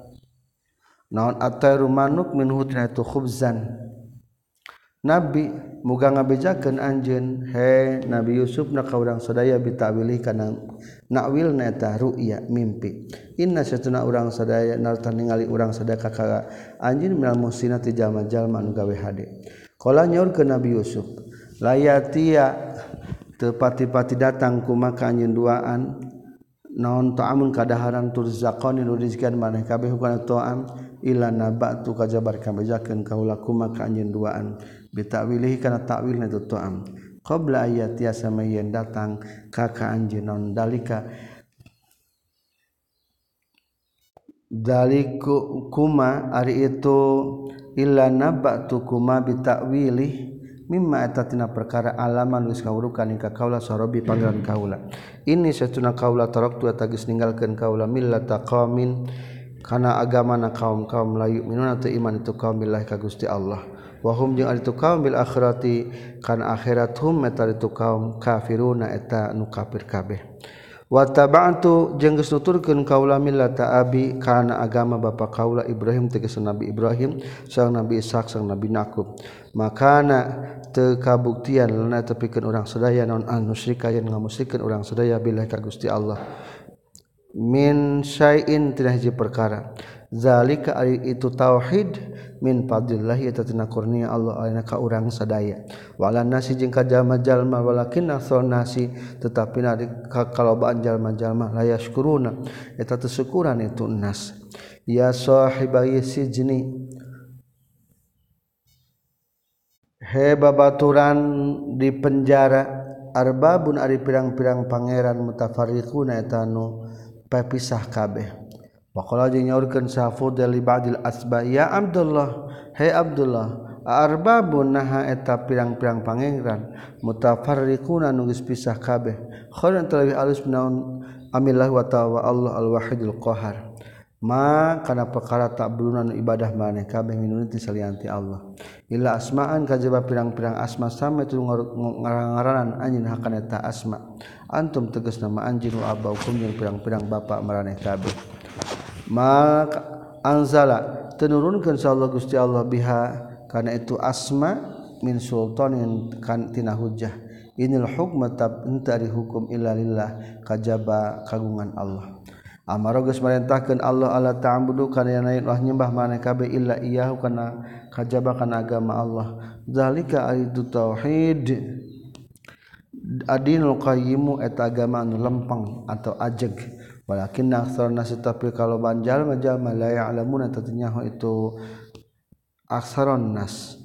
Naon atairu manuk min tina itu khubzan. nabi muga ngabejakeun anjeun he nabi Yusuf na ka urang sadaya bitawilih kana nakwil na eta ru'ya mimpi. Inna satuna urang sadaya narta ningali urang sadaya ka anjeun minal musina ti jalma-jalma nu gawe hade. Qala nyaurkeun nabi Yusuf layatia tepati-pati datang ku maka anjeun duaan? Naon ta'amun kadaharan turzaqani nu rizqan maneh kabeh kana ta'am ila nabatu kajabar kabejakeun kaula ku maka anjeun duaan. Bitawilihi kana ta'wilna itu ta'am qabla ayati sama yen datang ka ka anjeun naon dalika. Daliku kuma ari itu illa nabatu kuma bitawilih tina perkara alaman wis kawurukan ka kaula sorobi panggilan kaula. Ini satuna kaula taraktu tagis ninggalkeun kaula millata qaumin kana agama na kaum kaum layu minuna tu iman itu kaum billahi ka Gusti Allah wahum jeung ari tu kaum bil akhirati kana akhirat hum eta ari tu kaum kafiruna eta nu kafir kabeh. Wa taba'tu jeung geus nuturkeun kaula millata abi kana agama bapa kaula Ibrahim tegas Nabi Ibrahim sang Nabi Ishak sang Nabi Yakub makana teu kabuktian lana tepikeun urang sadaya naon an musyrika yen ngamusyrikeun urang sadaya billahi ka Gusti Allah. Min syai'in tina hiji perkara. Zalika ari itu tauhid min fadlillah eta tina kurnia Allah alina ka urang sadaya. Wala nasi jeung ka jalma-jalma walakin nasol nasi tetapi na ka kalobaan jalma-jalma la yashkuruna eta teu itu nas. Ya sahibai sijni he babaturan di penjara arbabun ari pirang-pirang pangeran mutafarriquna etanu pepisah kabeh nyaurkanfudil asba. Ya Abdullah He Abdullah arbabun naha eta pirang-pirang pangeran mutafarriquna nugis pisah kabeh. Khairan talawi alus naun amillah wa ta'ala Allah al-wahidul qahar ma kana perkara tak belunan ibadah maneh kabeh minunti salianti Allah. Illa asma'an kajaba pirang-pirang asma sama itu ngarang-ngaranan anjin hakana ta asma. Antum tegas nama anjin wa abaukum jeung pirang-pirang bapak maraneh kabeh. maka anzala tenurunkan Allah Gusti Allah biha karena itu asma min sultanin kan tina hujjah inil hukma tab entari hukum illa lillah kajaba kagungan Allah. Amara geus marintahkeun Allah ala ta'budu kana yana ilah nyembah mana kabe illa iyyahu kana kajaba kana agama Allah. Zalika aitu tauhid. Adinul qayyimu eta agama anu lempeng atau ajeg. Walakin aksar nasi tapi kalau banjal jalma la ya'lamuna tatinyahu itu aksaron nas.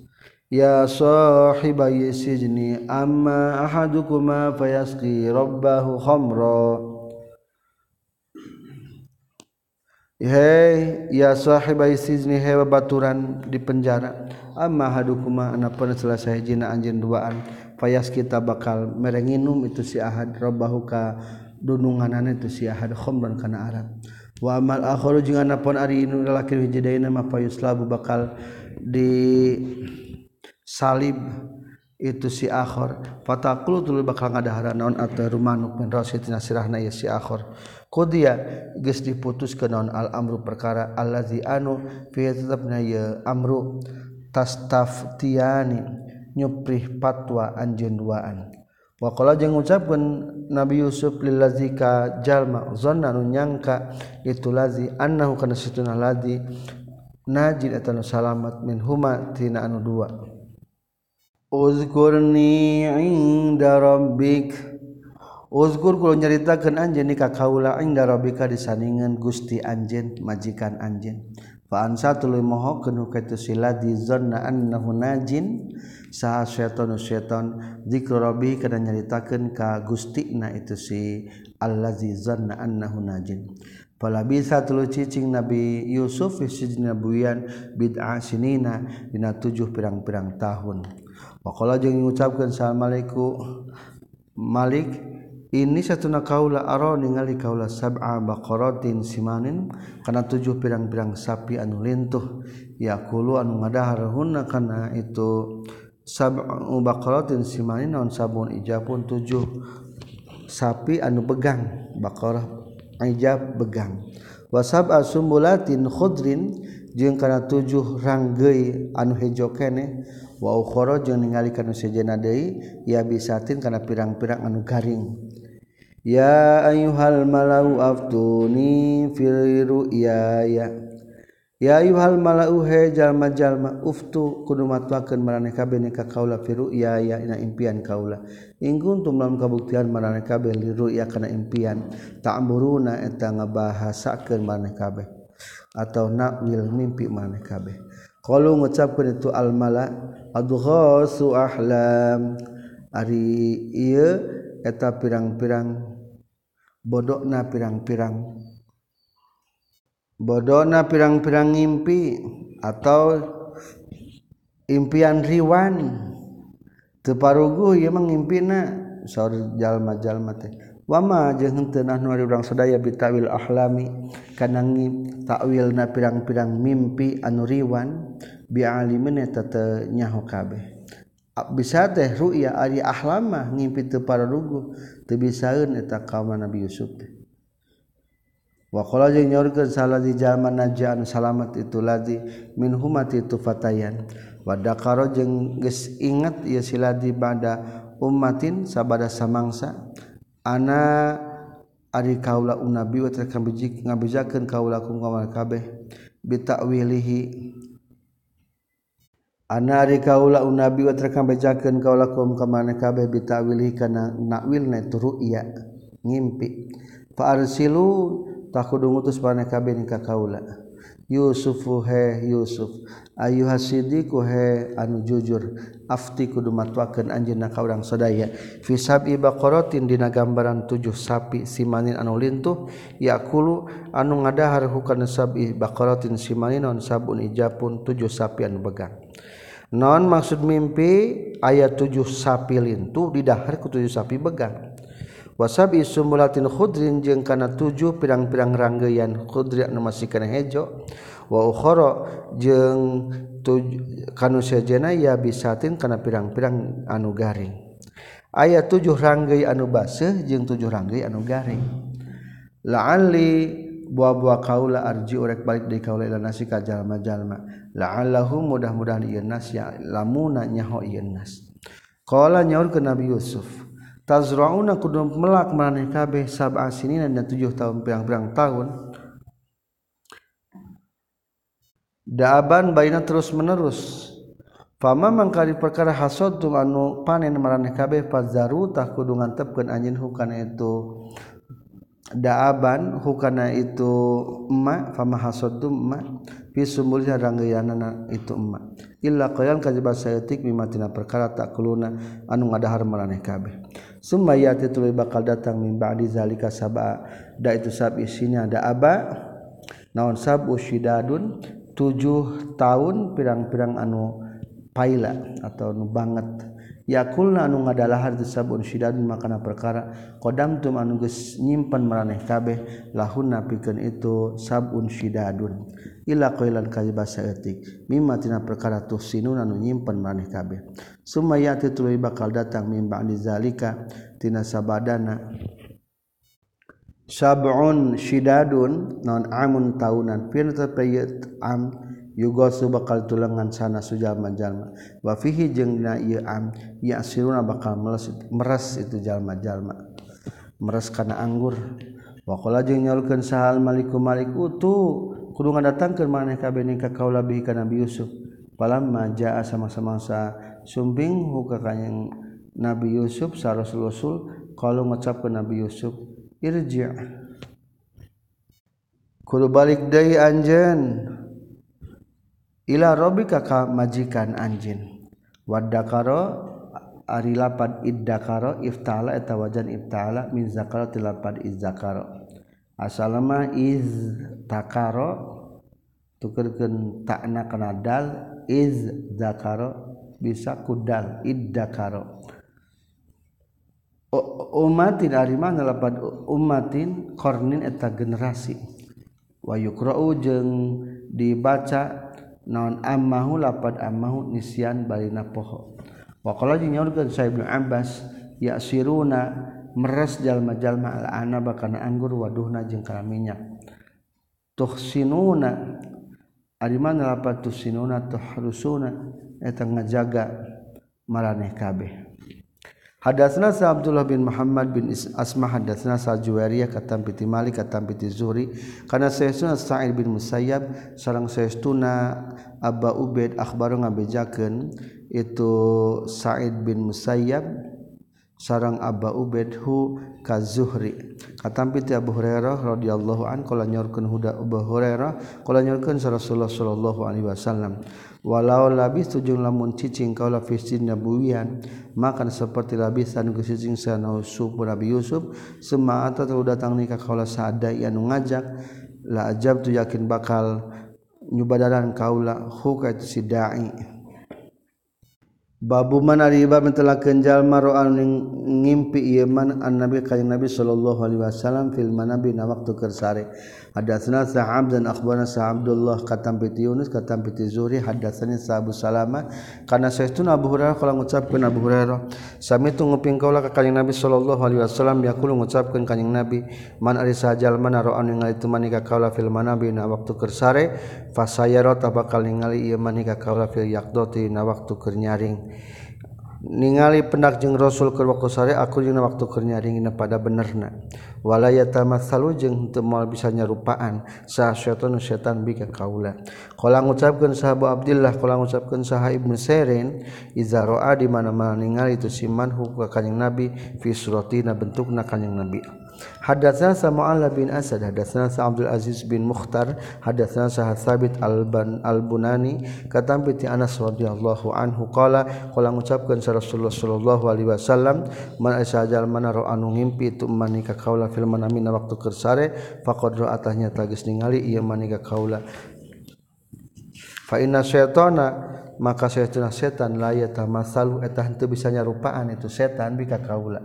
Ya sahibai sijni amma ahadukuma fayasqi rabbahu khamra He ya sahibbai sini hewa baturan di penjara. Ama hadukuma anak pernah selesai jina anjin duaan. Payas kita bakal merenginum itu si ahad. Robbahuka dunungan itu sihat khomran kana Arab. Wa amal akharu jeung anapun ari inu lalaki hiji dayana mah payuslabu bakal di salib itu si akhor fatakul tuluy bakal ngadahara naon atau rumanuk min rasitina sirahna ya si akhor qudiya geus diputuskeun naon al amru perkara allazi anu fi tetepna ya amru tastaftiani nyuprih patwa anjeun duaan. Wakola jeung ngucapkan Nabi Yusuf lillazi ka jalma zanna nu nyangka itu lazi annahu kana situna lazi najid atau salamat min huma tina anu dua. Uzkurni inda rabbik. Uzkur kulo nyaritakeun anjeun ka kaula inda rabbika disandingan Gusti anjeun majikan anjeun. Faansa tuluy moho kenu kaitu sila di zonna annahu najin saha syaitan syaitan dzikru rabbih kana nyaritakeun ka Gustina itu si allazi zanna annahu najin. Pala bisa tulu cicing Nabi Yusuf fi sijna buyan bid'a sinina dina tujuh pirang-pirang tahun. Waqala jeung ngucapkeun assalamualaikum Malik ini satuna kaula aro ningali kaula sab'a baqaratin simanin kana tujuh pirang-pirang sapi anu lintuh. Yaqulu anu ngadaharuhunna kana itu sab'u baqaratin simanin non sabun ijabun tujuh sapi anu begang baqarah ijab begang. Wa sab'a sumbulatin khudrin jeung kana tujuh ranggeuy anu hejo kene. Wa ukhra jeung ningali kana sejenna deui ya bisatin kana pirang-pirang anu garing. ya ayuhal malau aftuni fil ru'yaya ya. Ayuhal malau he jalma jalma uftu kudu matwakeun maraneh kabeh ka kaula fil ru'yaya ina impian kaula. In kuntum lam kabuktian maraneh kabeh li ru'ya kana impian ta'muruna eta ngabahasakeun maraneh kabeh atau nakwil mimpi maraneh kabeh kalau ngucapkan itu almala adghasu ahlam. Ari ieu eta pirang-pirang bodokna pirang-pirang. Bodona pirang-pirang ngimpi atau impian riwan. Teparugu ieu mah ngimpina. Saur jalma-jalma teh. Wama jeung teu nu urang sadaya bitawil ahlami. Kana takwilna pirang-pirang mimpi anu riwan. Bi alimin eta teu nyaho kabeh. bisa teh ruya ari ahlama ngimpi teu pararugu teu bisaeun eta kaum Nabi Yusuf teh. Wa qala jeung nyorkeun salah di zaman anu salamat itu ladi min humati itu fatayan. Wa dakaro jeung geus inget ieu siladi bada ummatin sabada samangsa ana ari kaula unabi wa terkambijik ngabejakeun kaula kum kabeh bitakwilihi Anari kaula unabi wa terkambejakeun kaula kum ka mana kabeh bitawili kana nakwilna turuya ngimpi. Fa arsilu takudu ngutus mana kabeh ka kaula. Yusufu he Yusuf ayuha hasidiku he anu jujur afti kudu matwakeun anjeunna ka urang sadaya fi sab'i baqaratin dina gambaran tujuh sapi simanin anu lintuh yakulu anu ngadahar hukana sab'i baqaratin simanin non sabun ijapun tujuh sapi anu begang non maksud mimpi ayat 7 sapi lintu didahar ku tujuh sapi begang. Wasabi sumulatin khudrin jeung kana tujuh pirang-pirang ranggeyan khudri anu masih kana hejo. Wa ukhara jeung kanu sejena ya bisatin kana pirang-pirang anu garing. Ayat 7 ranggei anu baseuh jeung 7 ranggei anu garing. La'ali buah-buah kaula arji urek balik deui kaula ila nasi ka jalma-jalma. La'allahu mudah-mudahan ieu ya lamuna nyaho ieu nas. Qala nyaur ke nabi yusuf tazrauna kudu melak maneh kabeh sab'a sinina dan tujuh tahun pirang-pirang tahun. Daaban baina terus menerus fama mangkali perkara hasad anu panen maraneh kabeh fazaru tah kudungan tepkeun anjeun hukana itu. Daaban hukana itu emma fama hasadtum emma fi sumulnya ranggayana itu emak. Illa qayan kajaba sayatik mimatina perkara tak kuluna anu ngadahar maraneh kabeh. Summa yati tuluy bakal datang min ba'di zalika sab'a. Da itu sab isinya ada aba. Naon sab usyidadun? 7 tahun pirang-pirang anu paila atau nu banget. yakulna anu ngadalahar sabun sidadun makana perkara. Kodam tum anu geus nyimpen maraneh kabeh lahun pikeun itu sabun sidadun. Ila qailan kajba saeutik. Mimma tina perkara tuh sinun anu nyimpen maraneh kabeh. Sumayati tuluy bakal datang mimba dizalika tina sabadana. Sab'un sidadun non amun taunan. Pirta payat am yugo su bakal tulangan sana sujalma jalma wa fihi jeung na ieu am yasiruna bakal meles meres itu jalma jalma. Meres kana anggur. Wa qala jeung nyaulkeun sahal maliku malik utu kudu ngadatangkeun maneh kabeh ni ka kaula bi ka nabi yusuf. Palamma jaa sama-sama sa sumbing huka kanyang nabi yusuf sa rasul rasul kalau ngucapkeun nabi yusuf irji' kudu balik deui anjeun. ila robi kaka majikan anjin wadakaro ari lapad iddakaro iftala eta wajan iftala min zakaro tilapad izzakaro. Asalama iz takaro tukerkeun takna kana dal iz zakaro bisa kudal iddakaro. Umatin ari mana lapad umatin qarnin eta generasi. Wa yuqra'u jeung dibaca naon ammahu lapad ammahu nisyan balina poho. Waqala jeung nyaurkeun sa ibnu abbas yasiruna meres jalma-jalma al anaba kana anggur waduhna jeung kana minyak. Tuhsinuna ari mana lapad tuhsinuna tuhrusuna eta ngajaga maraneh kabeh. Hadatsna sa Abdullah bin Muhammad bin Asma hadatsna sa Juwairiyah katam piti Malik katam piti Zuhri kana sayyiduna Sa'id bin Musayyab sareng sayyiduna Abba Ubaid akhbaru ngabejakeun itu Sa'id bin Musayyab sareng Abba Ubaid hu ka Zuhri. Katam piti Abu Hurairah radhiyallahu an kala nyorkeun huda Abu Hurairah kala nyorkeun Rasulullah sallallahu alaihi wasallam. walau labis tujung lamun cicing kau la fisin nabuwian makan seperti labisan ku cicing sana Yusuf Nabi Yusuf semata telah datang nikah kaulah sada anu ngajak la ajab tu yakin bakal nyubadaran kaulah hukat si da'i. Babu mana riba mentela kenjal maro anu ngimpi iman an annabi kanjeng Nabi sallallahu alaihi wasallam fil manabi na waktu kersare Hadatsana Sa'ab dan akhbarana Sa'abdullah katam piti Yunus katam piti Zuhri hadatsani Sa'abu Salama kana saestuna Abu Hurairah kala ngucapkeun Abu Hurairah sami tu nguping kaula ka kanjing Nabi sallallahu alaihi wasallam yaqulu ngucapkeun kanjing Nabi. Man ari sajal mana ro'an ningali tu manika kaula fil manabi na waktu kersare fasayara tabakal ningali ieu manika kaula fil yaqdati na waktu keur nyaring ningali pendak jeung Rasul ke waktu sare aku jeung waktu kernyaring pada benerna. Walaya tamat salu jeung teu moal bisa nyarupaan. Sah syaitan syaitan bika kaula. Qala ngucapkeun sahabu Abdullah qala ngucapkeun saha Ibnu Sirin iza ra'a di mana-mana ningali itu siman hukka kanjing Nabi fi suratina bentukna kanjing Nabi. Hadatsana sa bin Asad, hadatsana sa Abdul Aziz bin Mukhtar, hadatsana sa Thabit Al-Ban Al-Bunani, katam bi Anas radhiyallahu anhu qala qala ngucapkeun sa Rasulullah sallallahu alaihi wasallam man asajal mana ro anu ngimpi tu manika kaula fil manami na waktu kersare faqad ra'atahnya tagis ningali ieu manika kaula. Fa inna syaitana maka setan setan laya tamasalu eta eh, henteu bisa nyarupaan itu setan bika kaula.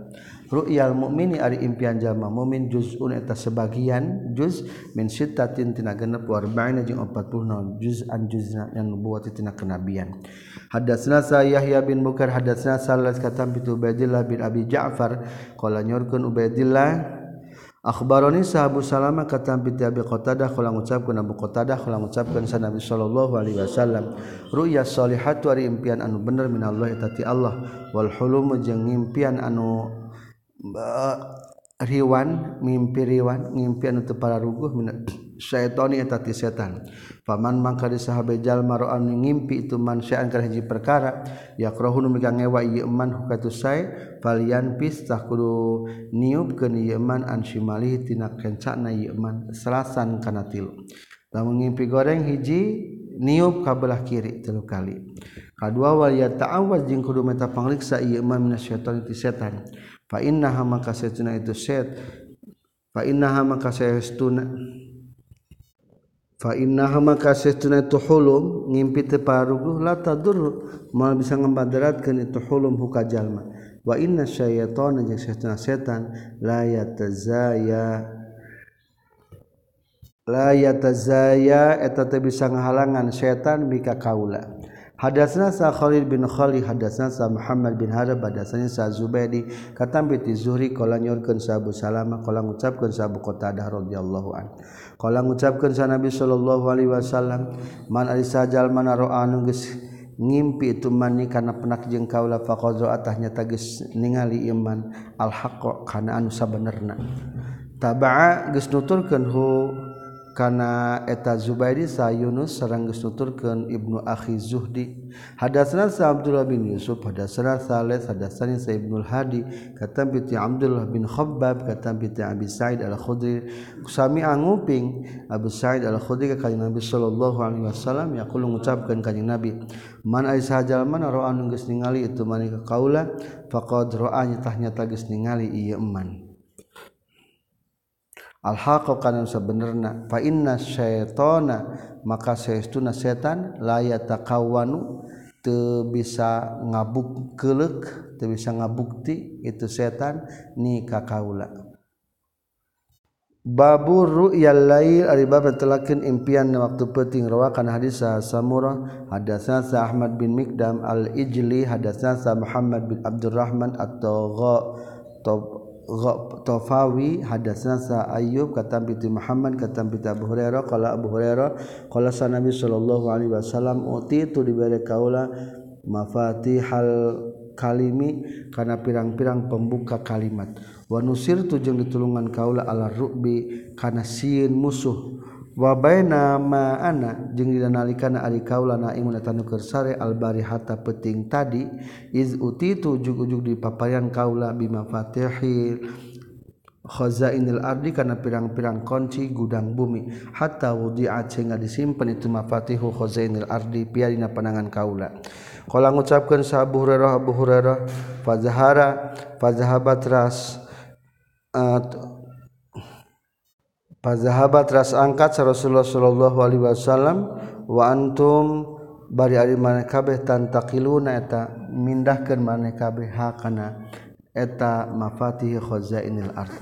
Ru'yal mukmini ari impian jalma mukmin juzun eta sebagian juz min sittatin tina genep wa arba'ina jeung 40 naon juz an juzna yang nubuwati tina kenabian. Hadatsna sa yahya bin bukar hadatsna salas katam bitu ubaidillah bin abi ja'far qala nyurkeun ubaidillah akhbaroni sahabu salama kata bi Abi Qatadah qala ngucapkeun Abu Qatadah qala ngucapkeun sa Nabi sallallahu alaihi wasallam. Ruya salihatu ari impian anu bener minallah tati Allah. Wal hulum jeung impian anu eh, riwan mimpi riwan ngimpi anu teu pararuguh syaiton tati setan paman mangka di sahabe jalma ro anu ngimpi itu mansaan ke hiji perkara yakrahu nu mika ngewa ieu man hukatu sae falian pis tak kudu niup ke an anshimali tina kencana yeman selasan kana tilu. Lamun ngimpi goreng hiji niup ka belah kiri tilu kali. Kadua wal ya ta'awaz jeung kudu meta pangriksa ieu mah minasyaitoni ti setan fa innaha maka setuna itu set fa innaha maka sayastuna fa innaha maka sehtuna itu hulum ngimpi teparuguh la tadur mal bisa ngambadaratkeun itu hulum huka jalma. Wa inna syaitana jeung setan setan la yatazaya la yatazaya eta teh bisa ngahalangan setan bika kaula. Hadasna sa Khalid bin Khalid hadasna sa Muhammad bin Harab hadasna sa Zubaidi katam bi Zuhri qala nyorkeun sa Abu Salamah qala ngucapkeun sa Abu Qatadah radhiyallahu an. Qala ngucapkeun sa Nabi sallallahu alaihi wasallam man ari sajal mana ro'anu geus ngimpi itu mani kana penak jeung kaula faqadza atahnya tagis ningali iman al haqq kana anu sabenerna. Tabaa geus nuturkeun hu kana eta Zubairi sa Yunus sareng geus nuturkeun Ibnu Akhi Zuhdi. Hadatsana sa Abdullah bin Yusuf hadatsana Saleh hadatsani sa Ibnu Hadi katam bi Abdullah bin Khabbab katam bi Abi Sa'id Al-Khudri. Kusami anguping Abu Sa'id Al-Khudri ka kanjeng Nabi sallallahu alaihi wasallam yaqulu ngucapkeun kanjeng Nabi man ai sajalman anu geus ningali itu mani ka kaula faqad ra'ani tahnya tagis ningali ieu eman. Alhaqa kana sabenerna fa inna syaitana maka saestuna setan la yatakawanu teu bisa ngabuk keulek teu bisa ngabukti itu setan ni ka kaula. Babu ru'yal lail ari bab impian na waktu penting rawakan hadis sa Samurah hadatsana sa Ahmad bin Mikdam al-Ijli hadatsana sa Muhammad bin Abdurrahman atau Tofawi hadasna sa Ayyub kata binti Muhammad kata binti Abu Hurairah. Kala Abu Hurairah kala sa Nabi sallallahu alaihi wasallam uti tu diberi kaula mafatihal kalimi kana pirang-pirang pembuka kalimat. Wa nusirtu jeung ditulungan kaula ala rubi kana sieun musuh. wabai nama anak jeung dianalikana ari kaulana imun tanuker sare albari hatta peting tadi iz uti tu ujug-ujug di papayan kaula bima fatihil khazainil ardi kana pirang-pirang kunci gudang bumi. Hatta wudi'at sehingga disimpan itu mafatihu khazainil ardi piarina panangan kaula. Qala ngucapkeun sa Abu Hurairah Abu Hurairah fazahara fazahabat ras uh, Pazahabat ras angkat sa Rasulullah sallallahu alaihi wasallam wa antum bari ari maneh kabeh tantakiluna eta mindahkeun maneh kabeh hakana eta mafatih khazainil ard.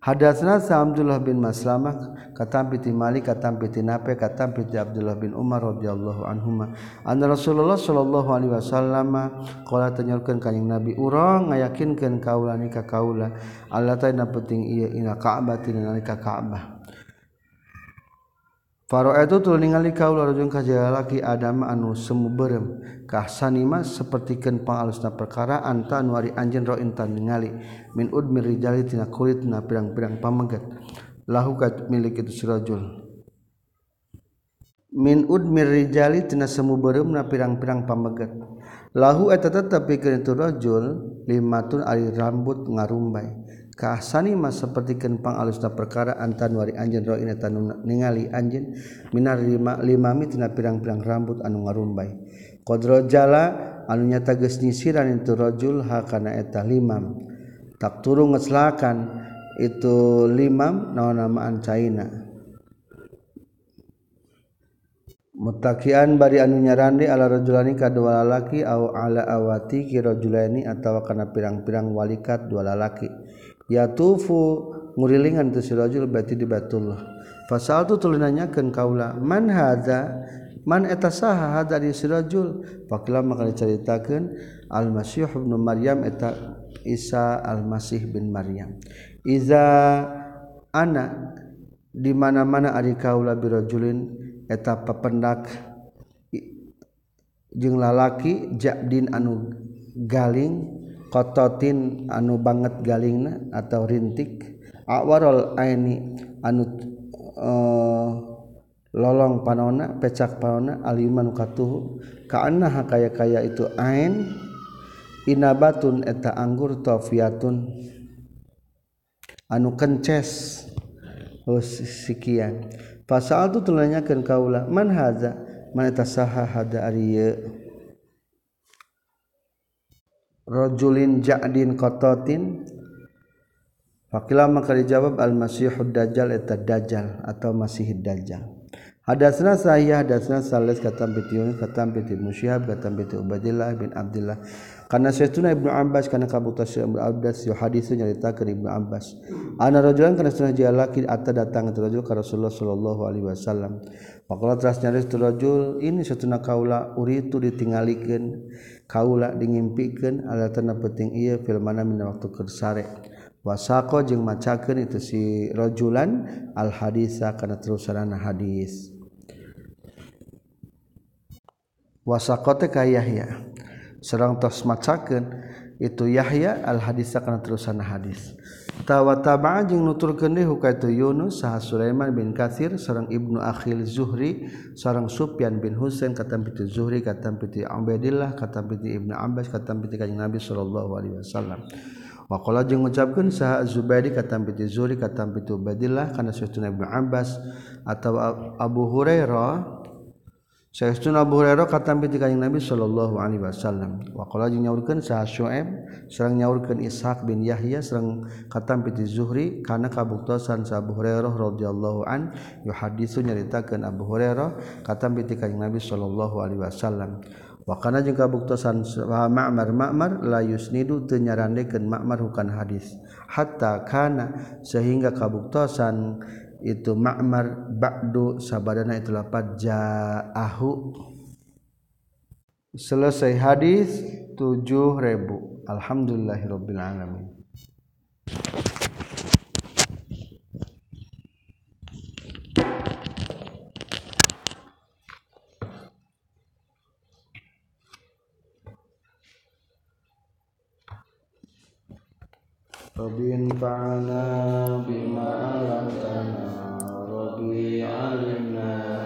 Hadatsna Abdullah bin Maslamah katampi ti Malik katampi ti Nafi katampi ti Abdullah bin Umar radhiyallahu anhuma anna Rasulullah sallallahu alaihi wasallam qala tanyurkeun ka Nabi urang ngayakinkeun kaula ni ka kaula Allah ta'ala penting ieu ina Ka'bah tina ka Ka'bah Faro itu tuh ningali kaula rajung ka jalaki Adam anu semu berem kahsani mas sapertikeun pangalusna perkara anta anu ari anjeun ro intan ningali. Min udmir rijali tina kulit na pirang-pirang pamegat lahu ka milik itu sirajul min udmir rijali tina semu berem na pirang-pirang pamegat lahu eta tetep pikeun itu rajul limatun ari rambut ngarumbai. sanima seperti kenpang alusna perkara antan wari anj rotan ningali anj Minarlimatina pirang-pirang rambut anu ngarumbai. Qdro jala anunya tages nyisiran iturajul hakana eta limam. Tak turun ngelakan itu limam naon-namaan China mutakian bari anunya randi ala rajulani ka dua lalaki au ala awati ki rajulaini atawa kana pirang-pirang walikat dua lalaki. yatufu ngurilingan tu si rajul bati di Batullah fasal tu tuluy nanyakeun kaula man hadza? Man eta saha hadza di si rajul? Faqila maka dicaritakeun al masih ibn maryam eta Isa al masih bin maryam. Iza ana di mana-mana ari kaula birajulin eta papendak jeung lalaki jadin anu galing kototin anu banget galingna atau rintik. Awarol aini anu uh, lolong panona pecak panona aliman katuhu. Kaana kaya kaya itu ain inabatun eta anggur tofiatun. Anu kences. Oh, sikian. Pasal tu tulanyakeun kaula man haza? Man eta saha hada ari rajulin ja'din qatatin Fakila maka dijawab al-masihud dajjal eta dajjal atau masih dajjal. Hadatsna sahih hadatsna salis katam bi tiyun katam bi musyahab katam bi Ubaidillah bin Abdullah karena setuna Ibnu Abbas karena kabuta Ibnu Abbas yo hadis nyaritakeun Ibnu Abbas. Ana rajulan kana setuna jalaki atta datang itu rajul ka Rasulullah sallallahu alaihi wasallam. Maka teras nyaris tu rajul ini setuna kaula uritu ditinggalikeun kaula dingimpikeun ala tanah penting ieu fil mana min waktu kersare wasaqo jeung macakeun itu si rajulan al hadisa kana terusanana hadis. Wasaqo teh ka Yahya serang tos macaken itu Yahya al hadisah kana terusan hadis. Tawa taba jeung nuturkeun deui hukaitu Yunus saha Sulaiman bin Katsir sareng Ibnu Akhil Zuhri sareng Sufyan bin Husain katam piti Zuhri katam piti Ubaidillah katam piti Ibnu Abbas katam piti kanjeng Nabi sallallahu alaihi wasallam. Wakola jeung ngucapkeun saha Zubaidi katam piti Zuhri katam piti Ubaidillah kana Sufyan bin Abbas atau Abu Hurairah Sayyiduna Abu Hurairah katam ti kanjing Nabi sallallahu alaihi wasallam. Wa qala jeung nyaurkeun sa Syuaib sareng nyaurkeun Ishaq bin Yahya sareng katam ti Zuhri kana kabuktosan sa Abu Hurairah radhiyallahu an yuhaditsu nyaritakeun Abu Hurairah katam ti kanjing Nabi sallallahu alaihi wasallam. Wa kana jeung kabuktosan sa Ma'mar Ma'mar la yusnidu teu nyarandekeun Ma'mar hukan hadis hatta kana sehingga kabuktosan itu ma'mar ba'du sabadana itu lapat ja'ahu. Selesai hadis 7000 alhamdulillahirabbil alamin Rabbin fa'ana bima alamtana Rabbi alimna.